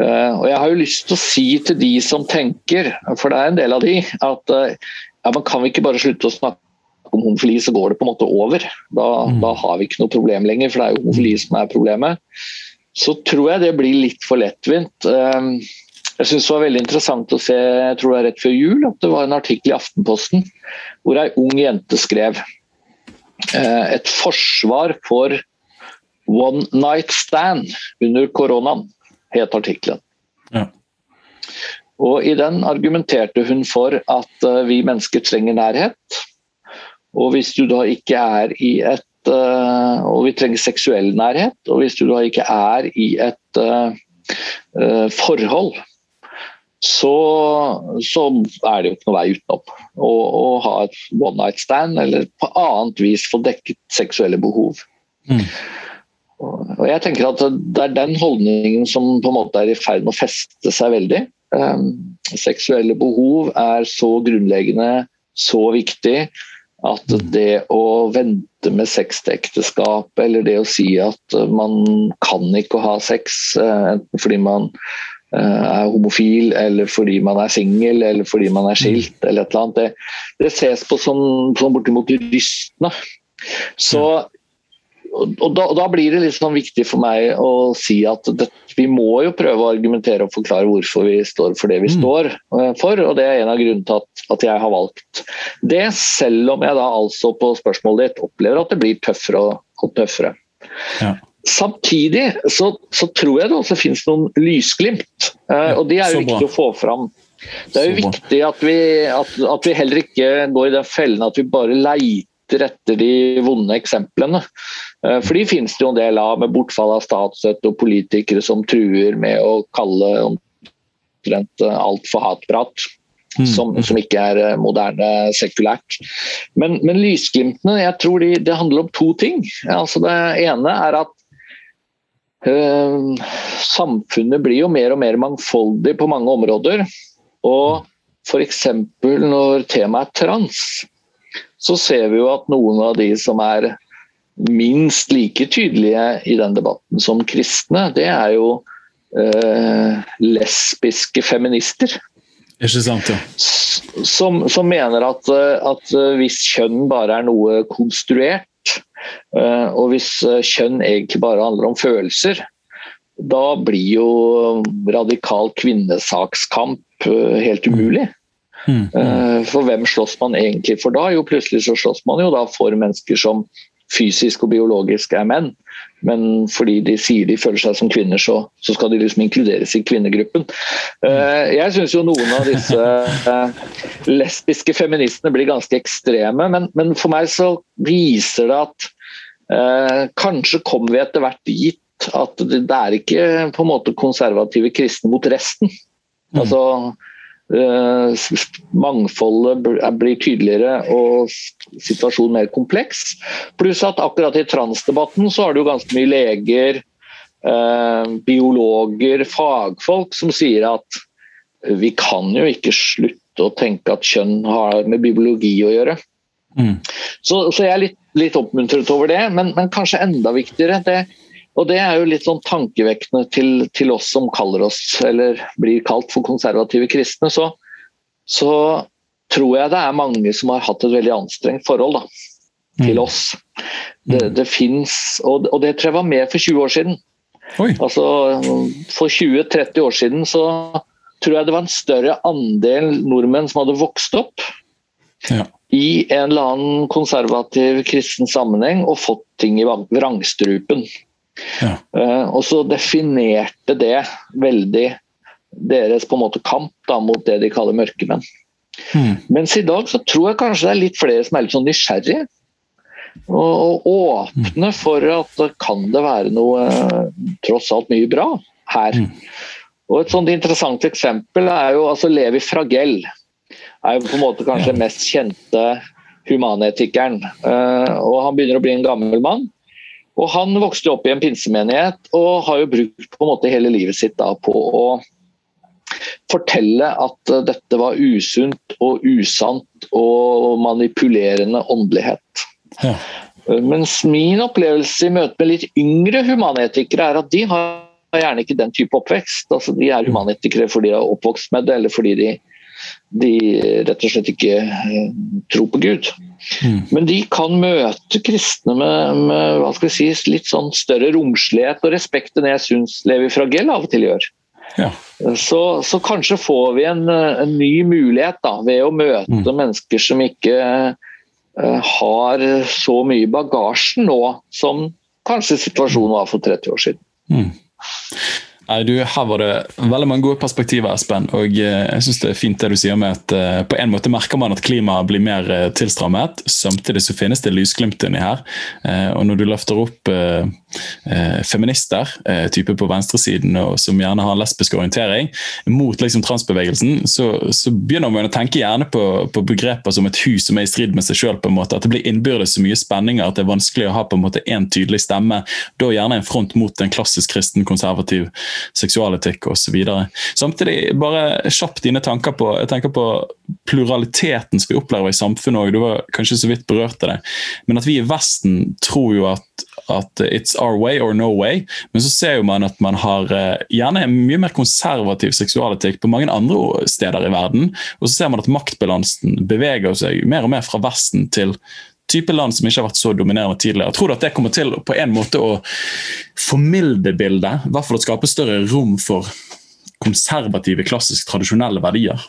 Uh, og Jeg har jo lyst til å si til de som tenker, for det er en del av de, at uh, ja, men kan vi ikke bare slutte å snakke om homofili, så går det på en måte over. Da, mm. da har vi ikke noe problem lenger, for det er jo homofili som er problemet. Så tror jeg det blir litt for lettvint. Uh, jeg synes det var veldig interessant å se jeg tror det er rett før jul, at det var en artikkel i Aftenposten hvor ei ung jente skrev et forsvar for one night stand under koronaen het artikkelen. Ja. Og I den argumenterte hun for at uh, vi mennesker trenger nærhet. Og hvis du da ikke er i et uh, Og vi trenger seksuell nærhet. Og hvis du da ikke er i et uh, forhold, så, så, er det jo ikke noe vei utenom. Å ha et one night stand eller på annet vis få dekket seksuelle behov. Mm. Og jeg tenker at Det er den holdningen som på en måte er i ferd med å feste seg veldig. Um, seksuelle behov er så grunnleggende, så viktig, at det å vente med sex til ekteskap, eller det å si at man kan ikke ha sex uh, enten fordi man uh, er homofil, eller fordi man er singel, eller fordi man er skilt, eller et eller annet, det, det ses på som, som bortimot rystende. Så og da, da, blir det litt sånn viktig for meg å si at det, vi må jo prøve å argumentere og forklare hvorfor vi står for det vi mm. står uh, for. og Det er en av grunnene til at, at, jeg har valgt det, selv om jeg da altså på spørsmålet ditt opplever at det blir tøffere og, og tøffere. Ja. Samtidig så, så, tror jeg det også finnes noen lysglimt, ja, og de er jo viktig å få fram. Det er jo viktig at vi, at, at vi heller ikke går i den fellen at vi bare leiter leter etter de vonde eksemplene. Eh, for de finnes det jo en del av, med bortfall av statsstøtte og politikere som truer med å kalle omtrent eh, alt for hatprat. Mm. Som, som, ikke er eh, moderne sekulært. Men, men lysglimtene jeg tror de, det handler om to ting. Altså det ene er at øh, samfunnet blir jo mer og mer mangfoldig på mange områder. Og f.eks. når temaet er trans, så ser vi jo at noen av de som er minst like tydelige i den debatten som kristne, det er jo eh, lesbiske feminister. Ikke sant, ja. Som, som mener at, at, hvis kjønn bare er noe konstruert, eh, og hvis kjønn egentlig bare handler om følelser, da blir jo radikal kvinnesakskamp eh, helt umulig. Mm. Eh, for hvem slåss man egentlig for da? Jo, plutselig så slåss man jo da for mennesker som fysisk og biologisk er menn. Men fordi de sier de føler seg som kvinner, så, så skal de liksom inkluderes i kvinnegruppen. Uh, jeg syns jo noen av disse uh, lesbiske feministene blir ganske ekstreme, men, men, for meg så viser det at eh, kanskje kommer vi etter hvert dit at det, det er ikke på en måte konservative kristne mot resten. Mm. Altså Eh, mangfoldet blir tydeligere og situasjonen mer kompleks. Pluss at akkurat i transdebatten så har du ganske mye leger, eh, biologer, fagfolk som sier at vi kan jo ikke slutte å tenke at kjønn har med biologi å gjøre. Mm. Så, så, jeg er litt, litt oppmuntret over det, men, men kanskje enda viktigere det, og Det er jo litt sånn tankevekkende til, til, oss som kaller oss, eller blir kalt for konservative kristne. Så, så tror jeg det er mange som har hatt et veldig anstrengt forhold da, til mm. oss. Det, mm. det finnes, og, og, det tror jeg var mer for 20 år siden. Oi. Altså, For 20-30 år siden så tror jeg det var en større andel nordmenn som hadde vokst opp Ja. i en eller annen konservativ kristen sammenheng og fått ting i vrangstrupen. Ja. Eh, og så definerte det veldig deres på en måte kamp da, mot det de kaller mørkemenn. Mm. Mens i dag så tror jeg kanskje det er litt flere som er litt sånn nysgjerrige. Og, og åpne for at kan det være noe eh, tross alt mye bra her. Mm. Og Et sånt interessant eksempel er jo altså Levi Fragell. er jo på en måte kanskje den mest kjente humanetikeren. Eh, og Han begynner å bli en gammel mann. Og Han vokste opp i en pinsemenighet og har jo brukt på en måte hele livet sitt da på å fortelle at eh, dette var usunt og usant og manipulerende åndelighet. Ja. Mens min opplevelse i møte med litt yngre humanetikere er at de har gjerne ikke den type oppvekst. Altså, de er humanetikere fordi de er oppvokst med det, eller fordi de, de rett og slett ikke eh, tror på Gud. Mm. Men de kan møte kristne med, med si, litt sånn større romslighet og respekt enn jeg syns Levi Fragell av og til gjør. Ja. Så, så, kanskje får vi en, en ny mulighet da, ved å møte Mm. mennesker som ikke uh, har så mye bagasjen nå som kanskje situasjonen var for 30 år siden. Mm. Nei, du, Her var det veldig mange gode perspektiver, Espen. og eh, jeg synes Det er fint det du sier med at eh, på en måte merker man at klimaet blir mer eh, tilstrammet. Samtidig så finnes det lysglimt inni her. Og Når du løfter opp feminister, type på venstresiden og som gjerne har lesbisk orientering, mot liksom transbevegelsen, så, så begynner man å tenke gjerne på, på begreper som et hus som er i strid med seg sjøl. At det blir innbyrdes så mye spenninger at det er vanskelig å ha på en måte én tydelig stemme. Da gjerne en front mot en klassisk kristen konservativ seksualetikk osv. Samtidig, bare kjapt dine tanker på jeg tenker på pluraliteten som vi opplever i samfunnet òg. Du var kanskje så vidt berørt av det. Men at vi i Vesten tror jo at, at it's our way or no way. Men så ser jo man at man har eh, gjerne mye mer konservativ seksualetikk på mange andre steder i verden. Og så ser man at maktbalansen beveger seg mer og mer fra Vesten til type land som ikke har vært så dominerende tidligere. Jeg tror at det kommer til på en måte å formilde bildet, i hvert fall å skape større rom for konservative, klassisk tradisjonelle verdier.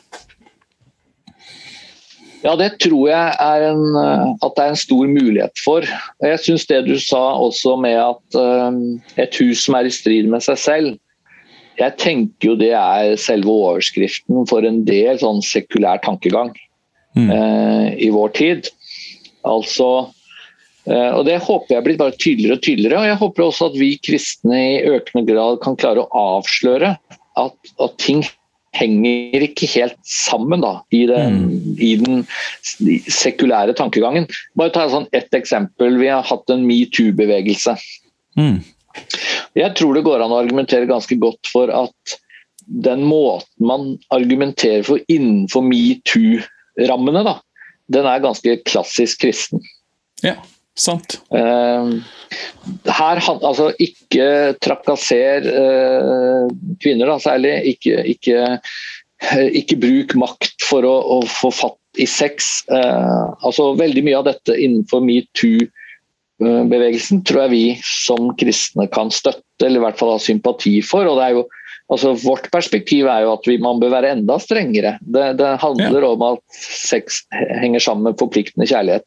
Ja, det tror jeg er en, at det er en stor mulighet for. Jeg syns det du sa også med at um, et hus som er i strid med seg selv, jeg tenker jo det er selve overskriften for en del sånn sekulær tankegang Mm. eh, i vår tid. Altså eh, og Det håper jeg blir bare tydeligere og tydeligere. og Jeg håper også at vi kristne i økende grad kan klare å avsløre at, at ting henger ikke helt sammen da, i den, i den sekulære tankegangen. Bare ta sånn ett eksempel. Vi har hatt en metoo-bevegelse. Mm. Jeg tror det går an å argumentere ganske godt for at den måten man argumenterer for innenfor metoo-rammene, den er ganske klassisk kristen. Ja, sant. Eh, her, altså, ikke trakasser eh, kvinner, da, særlig. Ikke, ikke, eh, ikke bruk makt for å, å få fatt i sex. Eh, altså, veldig mye av dette innenfor metoo-bevegelsen tror jeg vi som kristne kan støtte, eller i hvert fall ha sympati for. og det er jo Altså, vårt perspektiv er jo at vi, man bør være enda strengere. Det, det handler om at sex henger sammen med forpliktende kjærlighet.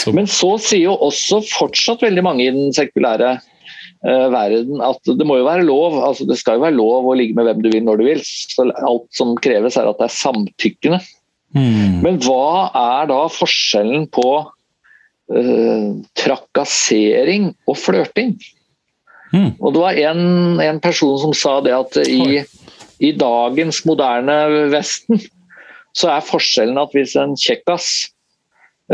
Så, Men så sier jo også fortsatt veldig mange i den sekulære uh, verden at det må jo være lov altså det skal jo være lov å ligge med hvem du vil når du vil. Så alt som kreves er at det er samtykkende. mm. Men hva er da forskjellen på eh, trakassering og flørting? Mm. Og det var en, en person som sa det at i, i dagens moderne Vesten så er forskjellen at hvis en kjekkas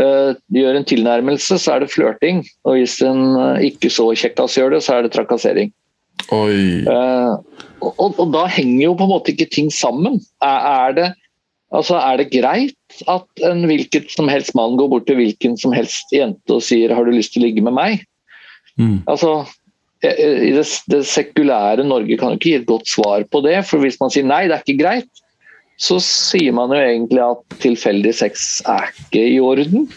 uh, gjør en tilnærmelse, så er det flørting. Og hvis en uh, ikke så kjekkas gjør det, så er det trakassering. Oi. Eh, og, og da henger jo på en måte ikke ting sammen. Er, er, det, altså, er det greit at en hvilket som helst mann går bort til hvilken som helst jente og sier 'har du lyst til å ligge med meg'? Mm. Altså, i det, det sekulære Norge kan jo ikke gi et godt svar på det. For hvis man sier nei, det er ikke greit, så sier man jo egentlig at tilfeldig sex er ikke i orden.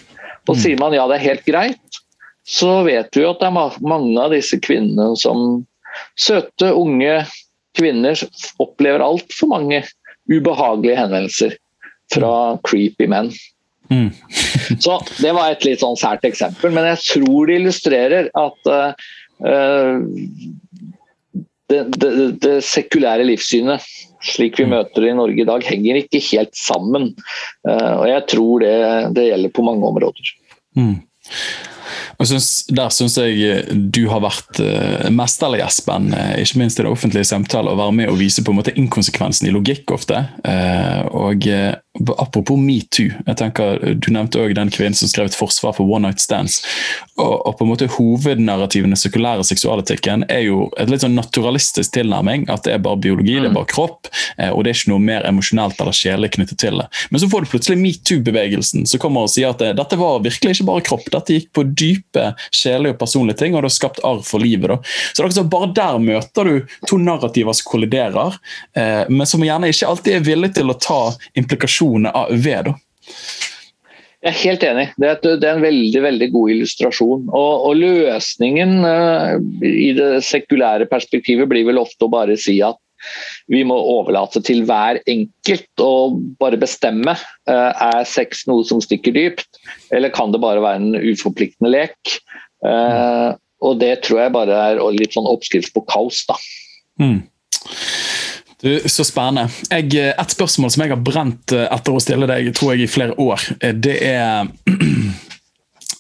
Og Mm. sier man ja, det er helt greit, så vet vi jo at det er mange av disse kvinnene som søte, unge kvinner opplever altfor mange ubehagelige henvendelser fra creepy menn. Mm. så det var et litt sånn sært eksempel, men jeg tror det illustrerer at uh, det, det, det, sekulære livssynet, slik vi mm. møter det i Norge i dag, henger ikke helt sammen. Uh, og jeg tror det, det, gjelder på mange områder. Mm. Og synes, Der syns jeg eh, du har vært uh, mesterlig, Espen. Uh, ikke minst i det offentlige samtale, å være med og vise på en måte inkonsekvensen i logikk ofte. Uh, og Apropos metoo. jeg tenker Du nevnte også den kvinnen som skrev et forsvar for one night stands. Og, og på en måte Hovednarrativene i sekulære seksualetikken er jo et litt sånn naturalistisk tilnærming. At det er bare biologi, mm. det er mm. bare kropp, og det er ikke noe mer emosjonelt eller sjelelig knyttet til det. Men så får du plutselig metoo-bevegelsen som kommer og sier at det, dette var virkelig ikke bare kropp. Dette gikk på dype sjelelige og personlige ting, og det har skapt arv for livet. Da. Så det er Bare der møter du to narrativer som kolliderer, eh, men som gjerne ikke alltid er villige til å ta implikasjonene av ved. Da. Jeg er helt enig. Det er, en veldig veldig god illustrasjon. Og, og løsningen uh, i det sekulære perspektivet blir vel ofte å bare si at vi må overlate til hver enkelt å bare bestemme. Eh, er sex noe som stikker dypt, eller kan det bare være en uforpliktende lek? Eh, og det tror jeg bare er litt sånn oppskrift på kaos, da. Mm. Du, så spennende. Jeg, et spørsmål som jeg har brent etter å stille deg tror jeg, i flere år, eh, det er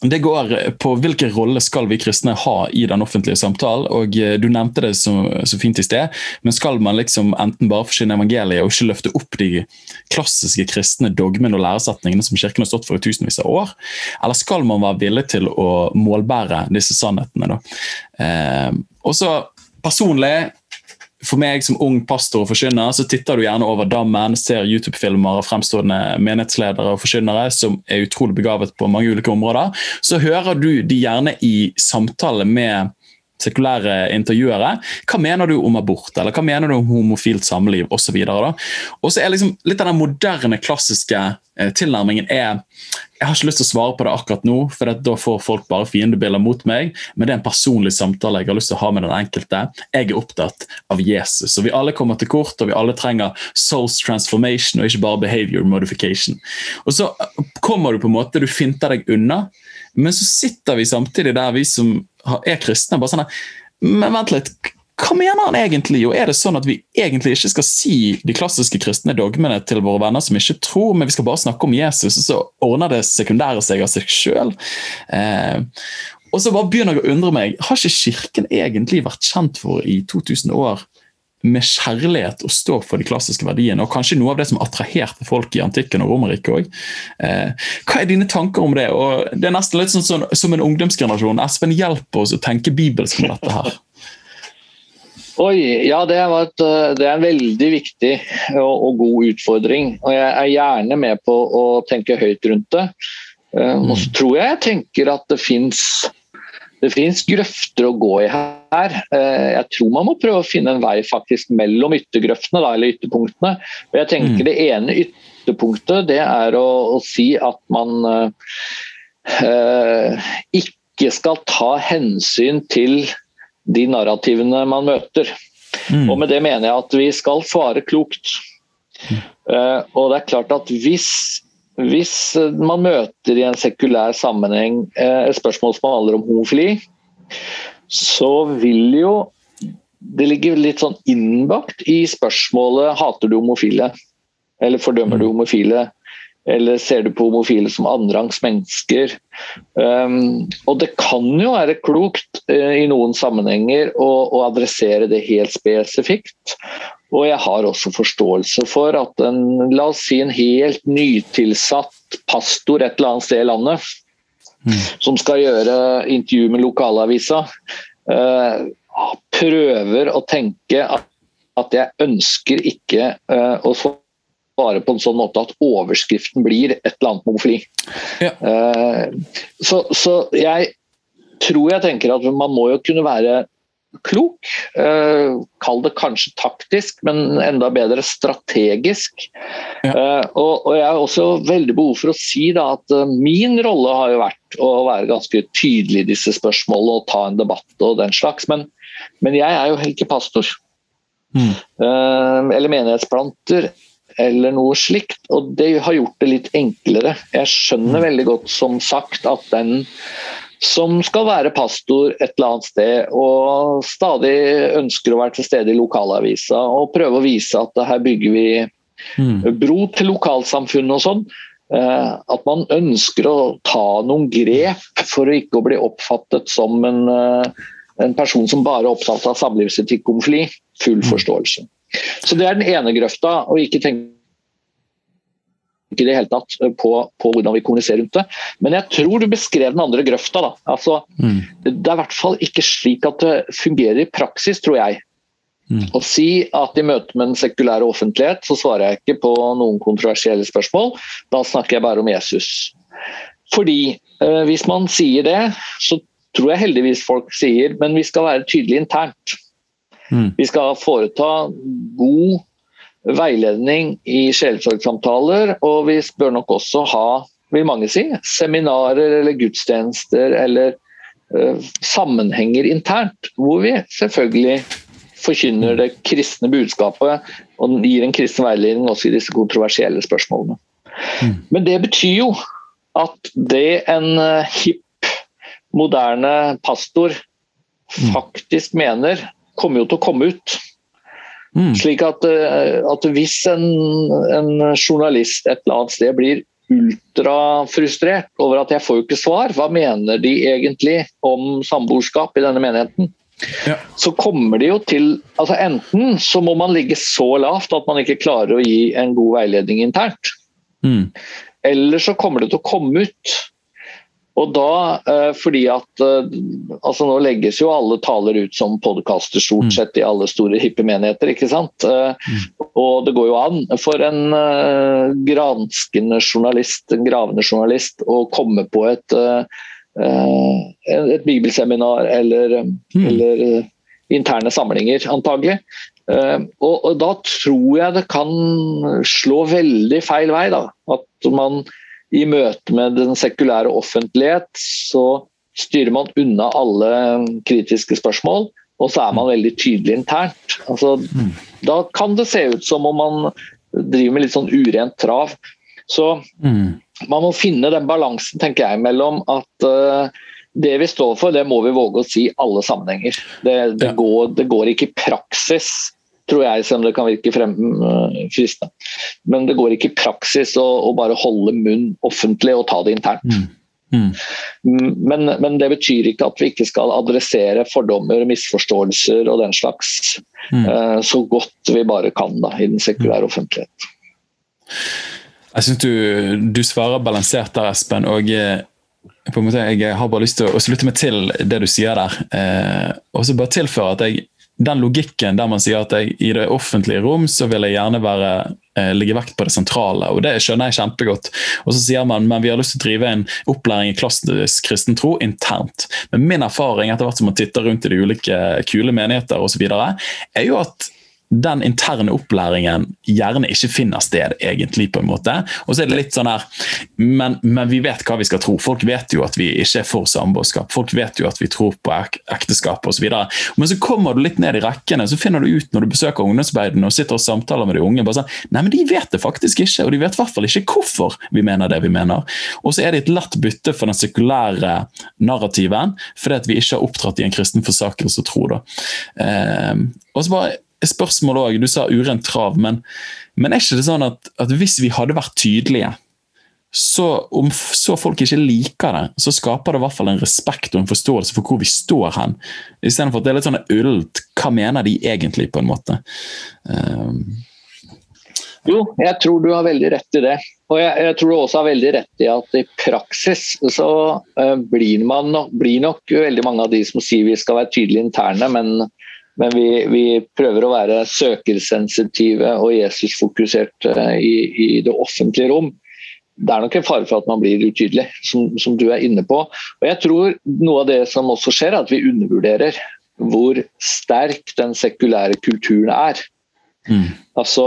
Det går på hvilken rolle skal vi kristne ha i den offentlige samtalen. og eh, Du nevnte det så, så, fint i sted, men skal man liksom enten bare forsyne evangeliet og ikke løfte opp de klassiske kristne dogmene og læresetningene som kirken har stått for i tusenvis av år? Eller skal man være villig til å målbære disse sannhetene? Da? Eh, og så Personlig for meg som ung pastor og forkynner, så titter du gjerne over dammen, ser YouTube-filmer av fremstående menighetsledere og forkynnere som er utrolig begavet på mange ulike områder. Så hører du de gjerne i samtale med sekulære intervjuere. Hva mener du om abort, eller hva mener du om homofilt samliv osv.? Og så er liksom litt av den moderne, klassiske eh, tilnærmingen er Jeg har ikke lyst til å svare på det akkurat nå, for da får folk bare fiendebilder mot meg, men det er en personlig samtale jeg har lyst til å ha med den enkelte. Jeg er opptatt av Jesus, og vi alle kommer til kort, og vi alle trenger souls transformation og ikke bare behavior modification. Og så kommer du på en måte, du finter deg unna, men så sitter vi samtidig der, vi som er kristne. bare sånn Men vent litt, hva mener han egentlig? Og er det sånn at vi egentlig ikke skal si de klassiske kristne dogmene til våre venner som ikke tror, men vi skal bare snakke om Jesus, og så ordner det sekundære seg av seg sjøl? Eh, og så bare begynner jeg å undre meg, har ikke Kirken egentlig vært kjent for i 2000 år med kjærlighet og stå for de klassiske verdiene, og kanskje noe av det som attraherte folk i antikken og Romerriket òg. Eh, hva er dine tanker om det? Og det er nesten litt sånn, sånn som en ungdomsgenerasjon. Espen, hjelp oss å tenke bibelsk om dette her. Oi, ja det, et, eh, det, er en veldig viktig og, og, god utfordring. og Jeg er gjerne med på å tenke høyt rundt det. Eh, og så mm. tror jeg jeg tenker at det fins det finnes grøfter å gå i her. Eh, jeg tror man må prøve å finne en vei faktisk mellom yttergrøftene, da, eller ytterpunktene. Og jeg tenker mm. Det ene ytterpunktet det er å, å si at man eh, ikke skal ta hensyn til de narrativene man møter. Mm. Og Med det mener jeg at vi skal svare klokt. Mm. Eh, og det er klart at hvis hvis eh, man møter i en sekulær sammenheng eh, et spørsmål som handler om homofili, så vil jo det ligger litt sånn innbakt i spørsmålet hater du homofile, eller fordømmer du mm. homofile, eller ser du på homofile som annenrangs mennesker? Um, og det kan jo være klokt uh, i noen sammenhenger å, å, adressere det helt spesifikt. Og jeg har også forståelse for at en, la oss si en helt nytilsatt pastor et eller annet sted i landet, mm. som skal gjøre intervju med lokalavisa, eh, prøver å tenke at, at jeg ønsker ikke eh, å svare på en sånn måte at overskriften blir et eller annet homofili. Ja. Eh, så, så jeg tror jeg tenker at man må jo kunne være klok. Uh, kall det kanskje taktisk, men enda bedre strategisk. Ja. Uh, og, og, Jeg har også veldig behov for å si da, at uh, min rolle har jo vært å være ganske tydelig i disse spørsmålene og ta en debatt og den slags. Men, men jeg er jo ikke pastor. Mm. eller menighetsplanter. eller noe slikt. Og det har gjort det litt enklere. Jeg skjønner veldig godt, som sagt, at den som skal være pastor et eller annet sted og stadig ønsker å være til stede i lokalavisa og prøve å vise at her bygger vi mm. bro til lokalsamfunnet og sånn. Eh, at man ønsker å ta noen grep for å ikke bli oppfattet som en, eh, en person som bare er opptatt av samlivsetikk homofili. Full mm. forståelse. Så det er den ene grøfta, og ikke tenke i det hele tatt på, på, hvordan vi kommuniserer rundt det. Men jeg tror du beskrev den andre grøfta. da. Altså, mm. Det er i hvert fall ikke slik at det fungerer i praksis, tror jeg. Mm. Å si at i møte med den sekulære offentlighet så svarer jeg ikke på noen kontroversielle spørsmål. Da snakker jeg bare om Jesus. Fordi eh, hvis man sier det, så tror jeg heldigvis folk sier men vi skal være tydelige internt. Mm. Vi skal foreta god veiledning i sjelesorgsamtaler, og vi bør nok også ha, vil mange si, seminarer eller gudstjenester eller uh, sammenhenger internt, hvor vi selvfølgelig forkynner det kristne budskapet og gir en kristen veiledning også i disse kontroversielle spørsmålene. Mm. Men det betyr jo at det en uh, hipp, moderne pastor mm. faktisk mener, kommer jo til å komme ut. Mm. Slik at, uh, at hvis en, en, journalist et eller annet sted blir ultrafrustrert over at jeg får jo ikke svar, hva mener de egentlig om samboerskap i denne menigheten? Ja. Så kommer de jo til altså Enten så må man ligge så lavt at man ikke klarer å gi en god veiledning internt. Mm. Eller så kommer det til å komme ut. Og da, eh, fordi at eh, altså Nå legges jo alle taler ut som podkaster stort mm. sett i alle store hippe menigheter. ikke sant? Eh, mm. Og det går jo an for en granskende journalist, en gravende journalist, å komme på et et bibelseminar eller, mm. eller interne samlinger, antagelig. Og, og, da tror jeg det kan slå veldig feil vei. Da. At man i møte med den sekulære offentlighet så styrer man unna alle kritiske spørsmål, og så er man mm. veldig tydelig internt. Altså, mm. Da kan det se ut som om man driver med litt sånn urent trav. Så mm man må finne den balansen tenker jeg, mellom at uh, det vi står for, det må vi våge å si i alle sammenhenger. Det, det, ja. går, det går, ikke i praksis, tror jeg, selv om det kan virke frem, uh, fristende. Men det går ikke i praksis å, å, bare holde munn offentlig og ta det internt. Mm. Mm. Men, men, det betyr ikke at vi ikke skal adressere fordommer, misforståelser og den slags mm. uh, så godt vi bare kan da, i den sekulære offentlighet. Jeg syns du, du, svarer balansert der, Espen. og eh, på en måte, Jeg har bare lyst til å slutte meg til det du sier der. Uh, og så bare tilføre at jeg, den logikken der man sier at jeg, i det offentlige rom så vil jeg gjerne være, eh, ligge vekt på det sentrale. og Det skjønner jeg kjempegodt. Og så sier man men vi har lyst til å drive en opplæring i klassisk kristen tro internt. Men min erfaring etter hvert som man titter rundt i de ulike kule menigheter osv., er jo at den interne opplæringen gjerne ikke finner sted, egentlig. på en måte. Og så er det litt sånn her, men, men, vi vet hva vi skal tro. Folk vet jo at vi ikke er for samboerskap. Folk vet jo at vi tror på ek ekteskap osv. Men så kommer du litt ned i rekkene, så finner du ut når du besøker ungdomsarbeidene og sitter og samtaler med de unge bare sånn, nei, men de vet det faktisk ikke, og de vet i hvert fall ikke hvorfor vi mener det vi mener. Og så er det et lett bytte for den sekulære narrativen, fordi at vi ikke har opptrådt i en kristen forsakelse og tro. da. Eh, og så bare spørsmål òg. Du sa urent trav, men, men, er ikke det sånn at, at hvis vi hadde vært tydelige, så om så folk ikke liker det, så skaper det i hvert fall en respekt og en forståelse for hvor vi står hen. Istedenfor at det er litt sånn ullent. Hva mener de egentlig, på en måte? Um. Jo, jeg tror du har veldig rett i det. Og jeg, jeg, tror du også har veldig rett i at i praksis så uh, blir, man blir nok veldig mange av de som sier vi skal være tydelige interne, men men vi, vi, prøver å være søkersensitive og Jesusfokusert uh, i, i, det offentlige rom. Det er nok en fare for at man blir utydelig, som, som, du er inne på. Og jeg tror Noe av det som også skjer, er at vi undervurderer hvor sterk den sekulære kulturen er. Mm. Altså,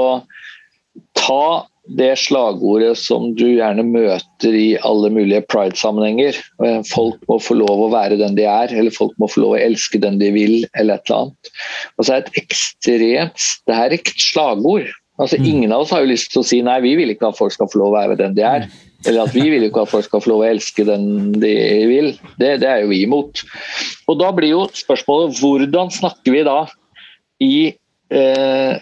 ta det slagordet som du gjerne møter i alle mulige pride-sammenhenger. Eh, folk må få lov å være den de er, eller folk må få lov å elske den de vil, eller et eller annet. Og så er det et ekstremt sterkt slagord Altså, Mm. Ingen av oss har jo lyst til å si nei, vi vil ikke at folk skal få lov å være den de er. Eller at vi vil ikke at folk skal få lov å elske den de vil. Det, det er jo vi imot. Og da blir jo spørsmålet hvordan snakker vi da i eh,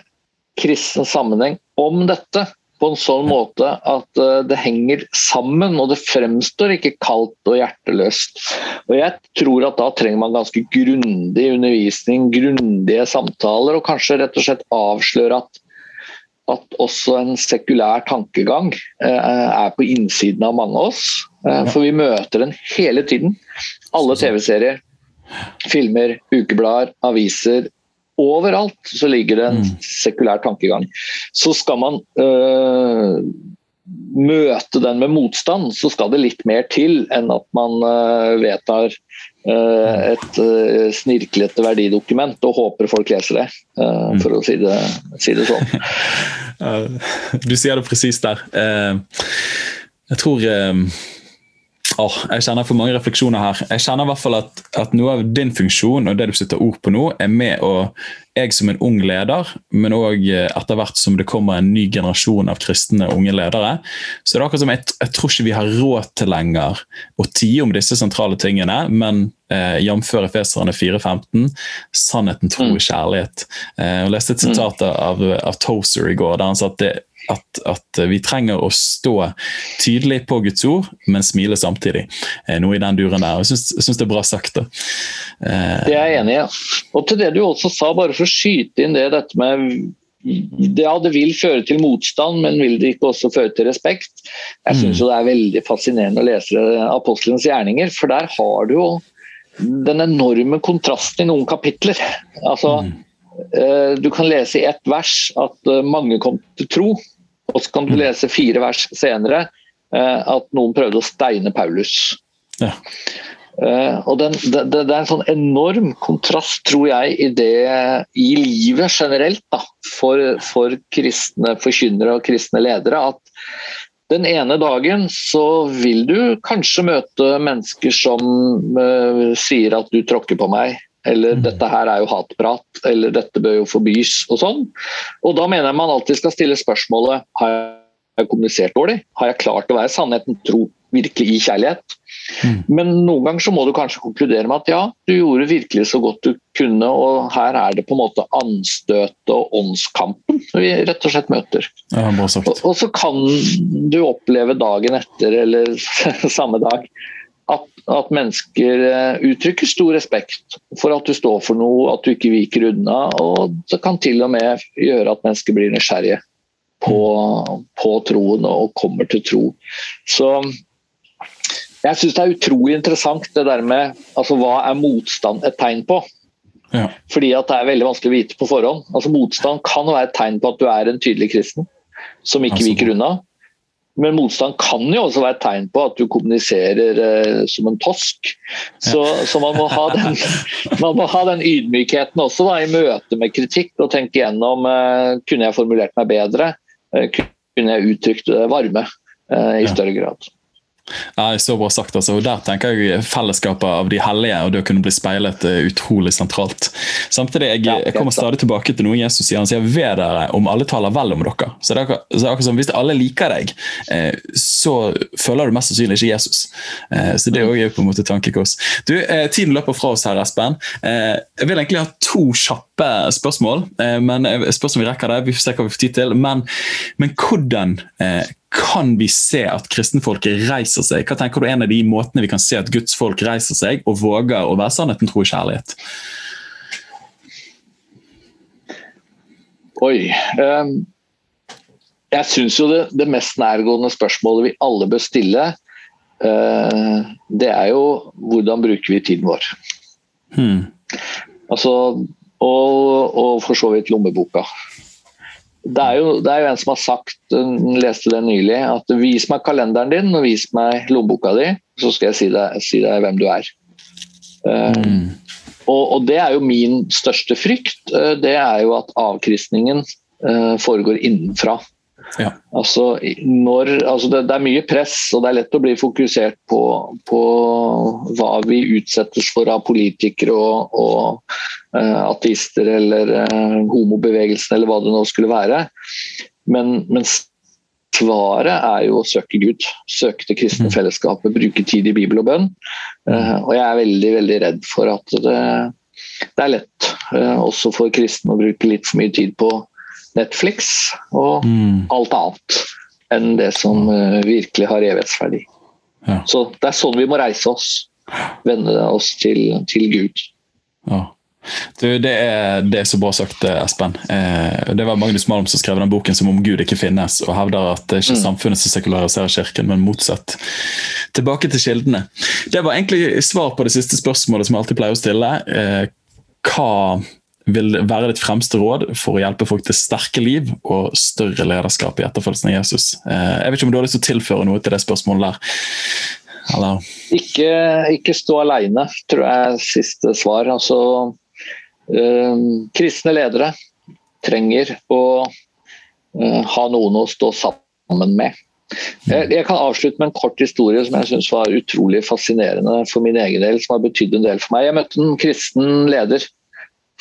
kristen sammenheng om dette? På en sånn måte at eh, det henger sammen, og det fremstår ikke kaldt og hjerteløst. Og jeg tror at da trenger man ganske grundig undervisning, grundige samtaler, og kanskje rett og slett avsløre at at også en sekulær tankegang eh, er på innsiden av mange av oss. Eh, for vi møter den hele tiden. Alle TV-serier, filmer, ukeblader, aviser. Overalt så ligger det en Mm. sekulær tankegang. Så skal man øh, møte den med motstand, så skal det litt mer til enn at man øh, vedtar øh, et øh, snirklete verdidokument og håper folk leser det, øh, for å si det, si det sånn. Eh, Du sier det presis der. Eh, Jeg tror eh, åh, Jeg kjenner for mange refleksjoner her. Jeg kjenner i hvert fall at, at noe av din funksjon og det du setter ord på nå, er med å Jeg som en ung leder, men òg etter hvert som det kommer en ny generasjon av kristne unge ledere, så det er akkurat som jeg, jeg tror ikke vi har råd til lenger å tie om disse sentrale tingene, men eh, jf. Efeserne 4.15, sannheten, tro Mm. og kjærlighet. Eh, jeg leste et sitat av, av Tozer i går, der han sa at, det, at, at vi trenger å stå tydelig på Guds ord, men smile samtidig. Eh, noe i den duren der. Jeg syns, det er bra sagt. da. Eh, Det er jeg enig i. Ja. Og til det du også sa, bare for å skyte inn det dette med det, ja, det vil føre til motstand, men vil det ikke også føre til respekt? Jeg syns Mm. det er veldig fascinerende å lese apostelens gjerninger, for der har du jo den enorme kontrasten i noen kapitler. Altså, Mm. Eh, Du kan lese i ett vers at eh, mange kom til tro, og så kan du Mm. lese fire vers senere eh, at noen prøvde å steine Paulus. Ja. Og den, det, det det er en sånn enorm kontrast, tror jeg, i det i livet generelt da, for, for kristne forkynnere og kristne ledere. At den ene dagen så vil du kanskje møte mennesker som uh, sier at du tråkker på meg, eller Mm. dette her er jo hatprat, eller dette bør jo forbys og sånn. Og da mener jeg man alltid skal stille spørsmålet har jeg kommunisert dårlig? Har jeg klart å være sannheten tro virkelig i kjærlighet? Mm. Men noen ganger så må du kanskje konkludere med at ja, du gjorde virkelig så godt du kunne, og her er det på en måte anstøtet og åndskampen vi rett og slett møter. ja, Og, og så kan du oppleve dagen etter eller samme dag at, at mennesker eh, uttrykker stor respekt for at du står for noe, at du ikke viker unna. Og det kan til og med gjøre at mennesker blir nysgjerrige på, på troen og kommer til tro. Så jeg syns det er utrolig interessant det der med altså, hva er motstand et tegn på? Ja. Fordi at det er veldig vanskelig å vite på forhånd. Altså Motstand kan være et tegn på at du er en tydelig kristen som ikke Altså. viker unna. Men motstand kan jo også være et tegn på at du kommuniserer eh, som en tosk. Så, så man, må ha den, man må ha den ydmykheten også da, i møte med kritikk og tenke gjennom eh, kunne jeg formulert meg bedre. Eh, kunne jeg uttrykt varme eh, i større grad. Ja, så bra sagt. altså. Og Der tenker jeg fellesskapet av de hellige og det å kunne bli speilet er utrolig sentralt. Samtidig, jeg, jeg kommer stadig tilbake til noe Jesus sier. Han sier 'ved dere om alle taler vel om dere'. Så det er akkurat, så er akkurat som Hvis alle liker deg, eh, så føler du mest sannsynlig ikke Jesus. Eh, så det er også på en måte tankekors. Du, eh, Tiden løper fra oss her, Espen. Jeg vil egentlig ha to kjappe spørsmål. Men spørsmål vi rekker det. Vi får se hva vi får tid til. Men, men hvordan kan vi se at kristenfolket reiser seg? Hva tenker du er en av de måtene vi kan se at Guds folk reiser seg og våger å være sannheten, tro og kjærlighet? Oi. Um, jeg syns jo det, det mest nærgående spørsmålet vi alle bør stille, uh, det er jo hvordan bruker vi tiden vår? Hmm. Altså, og, og for så vidt lommeboka. Det er, jo, det er jo en som har sagt, jeg leste det nylig, at vis meg kalenderen din og vis meg lommeboka di, så skal jeg si deg, si deg hvem du er. Mm. Uh, og, og det er jo min største frykt. Uh, Det er jo at avkristningen uh, foregår innenfra. Ja. Altså, når, altså det, det, er mye press, og det er lett å bli fokusert på, på hva vi utsettes for av politikere og, og uh, ateister eller uh, homobevegelsen eller hva det nå skulle være. Men, men, svaret er jo å søke Gud. Søke det kristne mm. fellesskapet, bruke tid i Bibel og bønn. Uh, og jeg er veldig, veldig redd for at det, det er lett også for kristne å bruke litt for mye tid på Netflix og mm. alt annet enn det som uh, virkelig har evighetsverdi. Ja. Så det er sånn vi må reise oss. Vende oss til, til Gud. Ja. Du, det, er, det, er, så bra sagt, eh, Espen. Eh, det var Magnus Malm som skrev den boken som om Gud ikke finnes, og hevder at det er ikke mm. samfunnet som sekulariserer kirken, men motsatt. Tilbake til kildene. Det var egentlig svar på det siste spørsmålet som jeg alltid pleier å stille. Eh, hva vil være ditt fremste råd for å hjelpe folk til sterke liv og større lederskap i etterfølgelsen av Jesus? Eh, jeg vet ikke om du har lyst til å tilføre noe til det spørsmålet der? Ikke, ikke, stå alene, tror jeg er siste svar. Altså, øh, kristne ledere trenger å øh, ha noen å stå sammen med. Jeg kan avslutte med en kort historie som jeg synes var utrolig fascinerende for min egen del, som har betydd en del for meg. Jeg møtte en kristen leder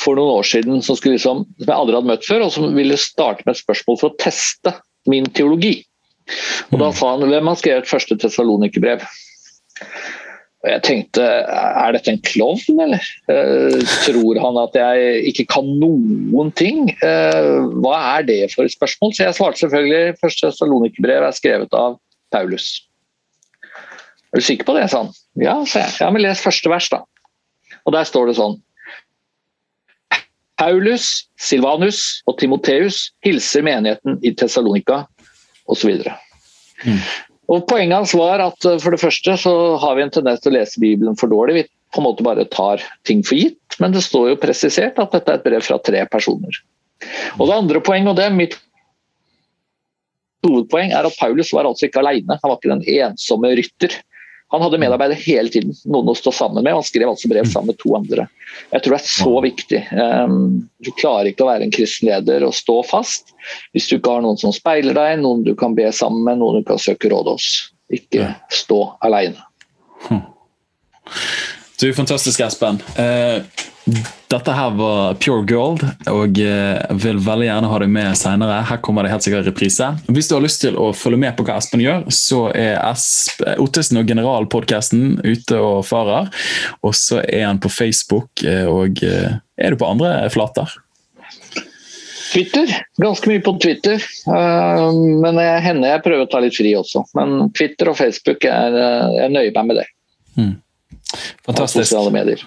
for noen år siden som, liksom, som, jeg aldri hadde møtt før, og som ville starte med et spørsmål for å teste min teologi. Og Da mm. sa han hvem har skrevet første Tessalonikerbrev. Og jeg tenkte er dette en klovn, eller? Uh, tror han at jeg ikke kan noen ting? Uh, hva er det for et spørsmål? Så jeg svarte selvfølgelig første Tessalonikerbrev er skrevet av Paulus. Er du sikker på det, sa han. Ja, sa jeg. Ja, men les første vers, da. Og der står det sånn Paulus, Silvanus og Timoteus hilser menigheten i Tessalonika osv. Mm. Og Poenget hans var at eh, for det første så har vi en tendens til å lese Bibelen for dårlig. Vi på en måte bare tar ting for gitt, men det står jo presisert at dette er et brev fra tre personer. Og Det andre poenget, og det er mitt hovedpoeng, er at Paulus var altså ikke alene. Han var ikke den ensomme rytter. Han hadde medarbeidere hele tiden, noen å stå sammen med. og Han skrev altså brev sammen med to andre. Jeg tror det er så viktig. Um, du klarer ikke å være en kristen leder og stå fast hvis du ikke har noen som speiler deg, noen du kan be sammen med, noen du kan søke råd hos. Ikke stå alene. Hm. Du, Fantastisk, Espen. Uh, dette her var Pure Gold, og eh, vil veldig gjerne ha deg med senere. Her kommer det helt sikkert reprise. Hvis du har lyst til å følge med på hva Espen gjør, så er Esp Ottesen og Generalpodkasten ute og farer. Og så er han på Facebook, eh, og eh, er du på andre flater? Twitter. Ganske mye på Twitter. Men jeg hender jeg prøver å ta litt fri også. Men Twitter og Facebook er jeg nøyer meg med det. Mm. Fantastisk. Sosiale medier.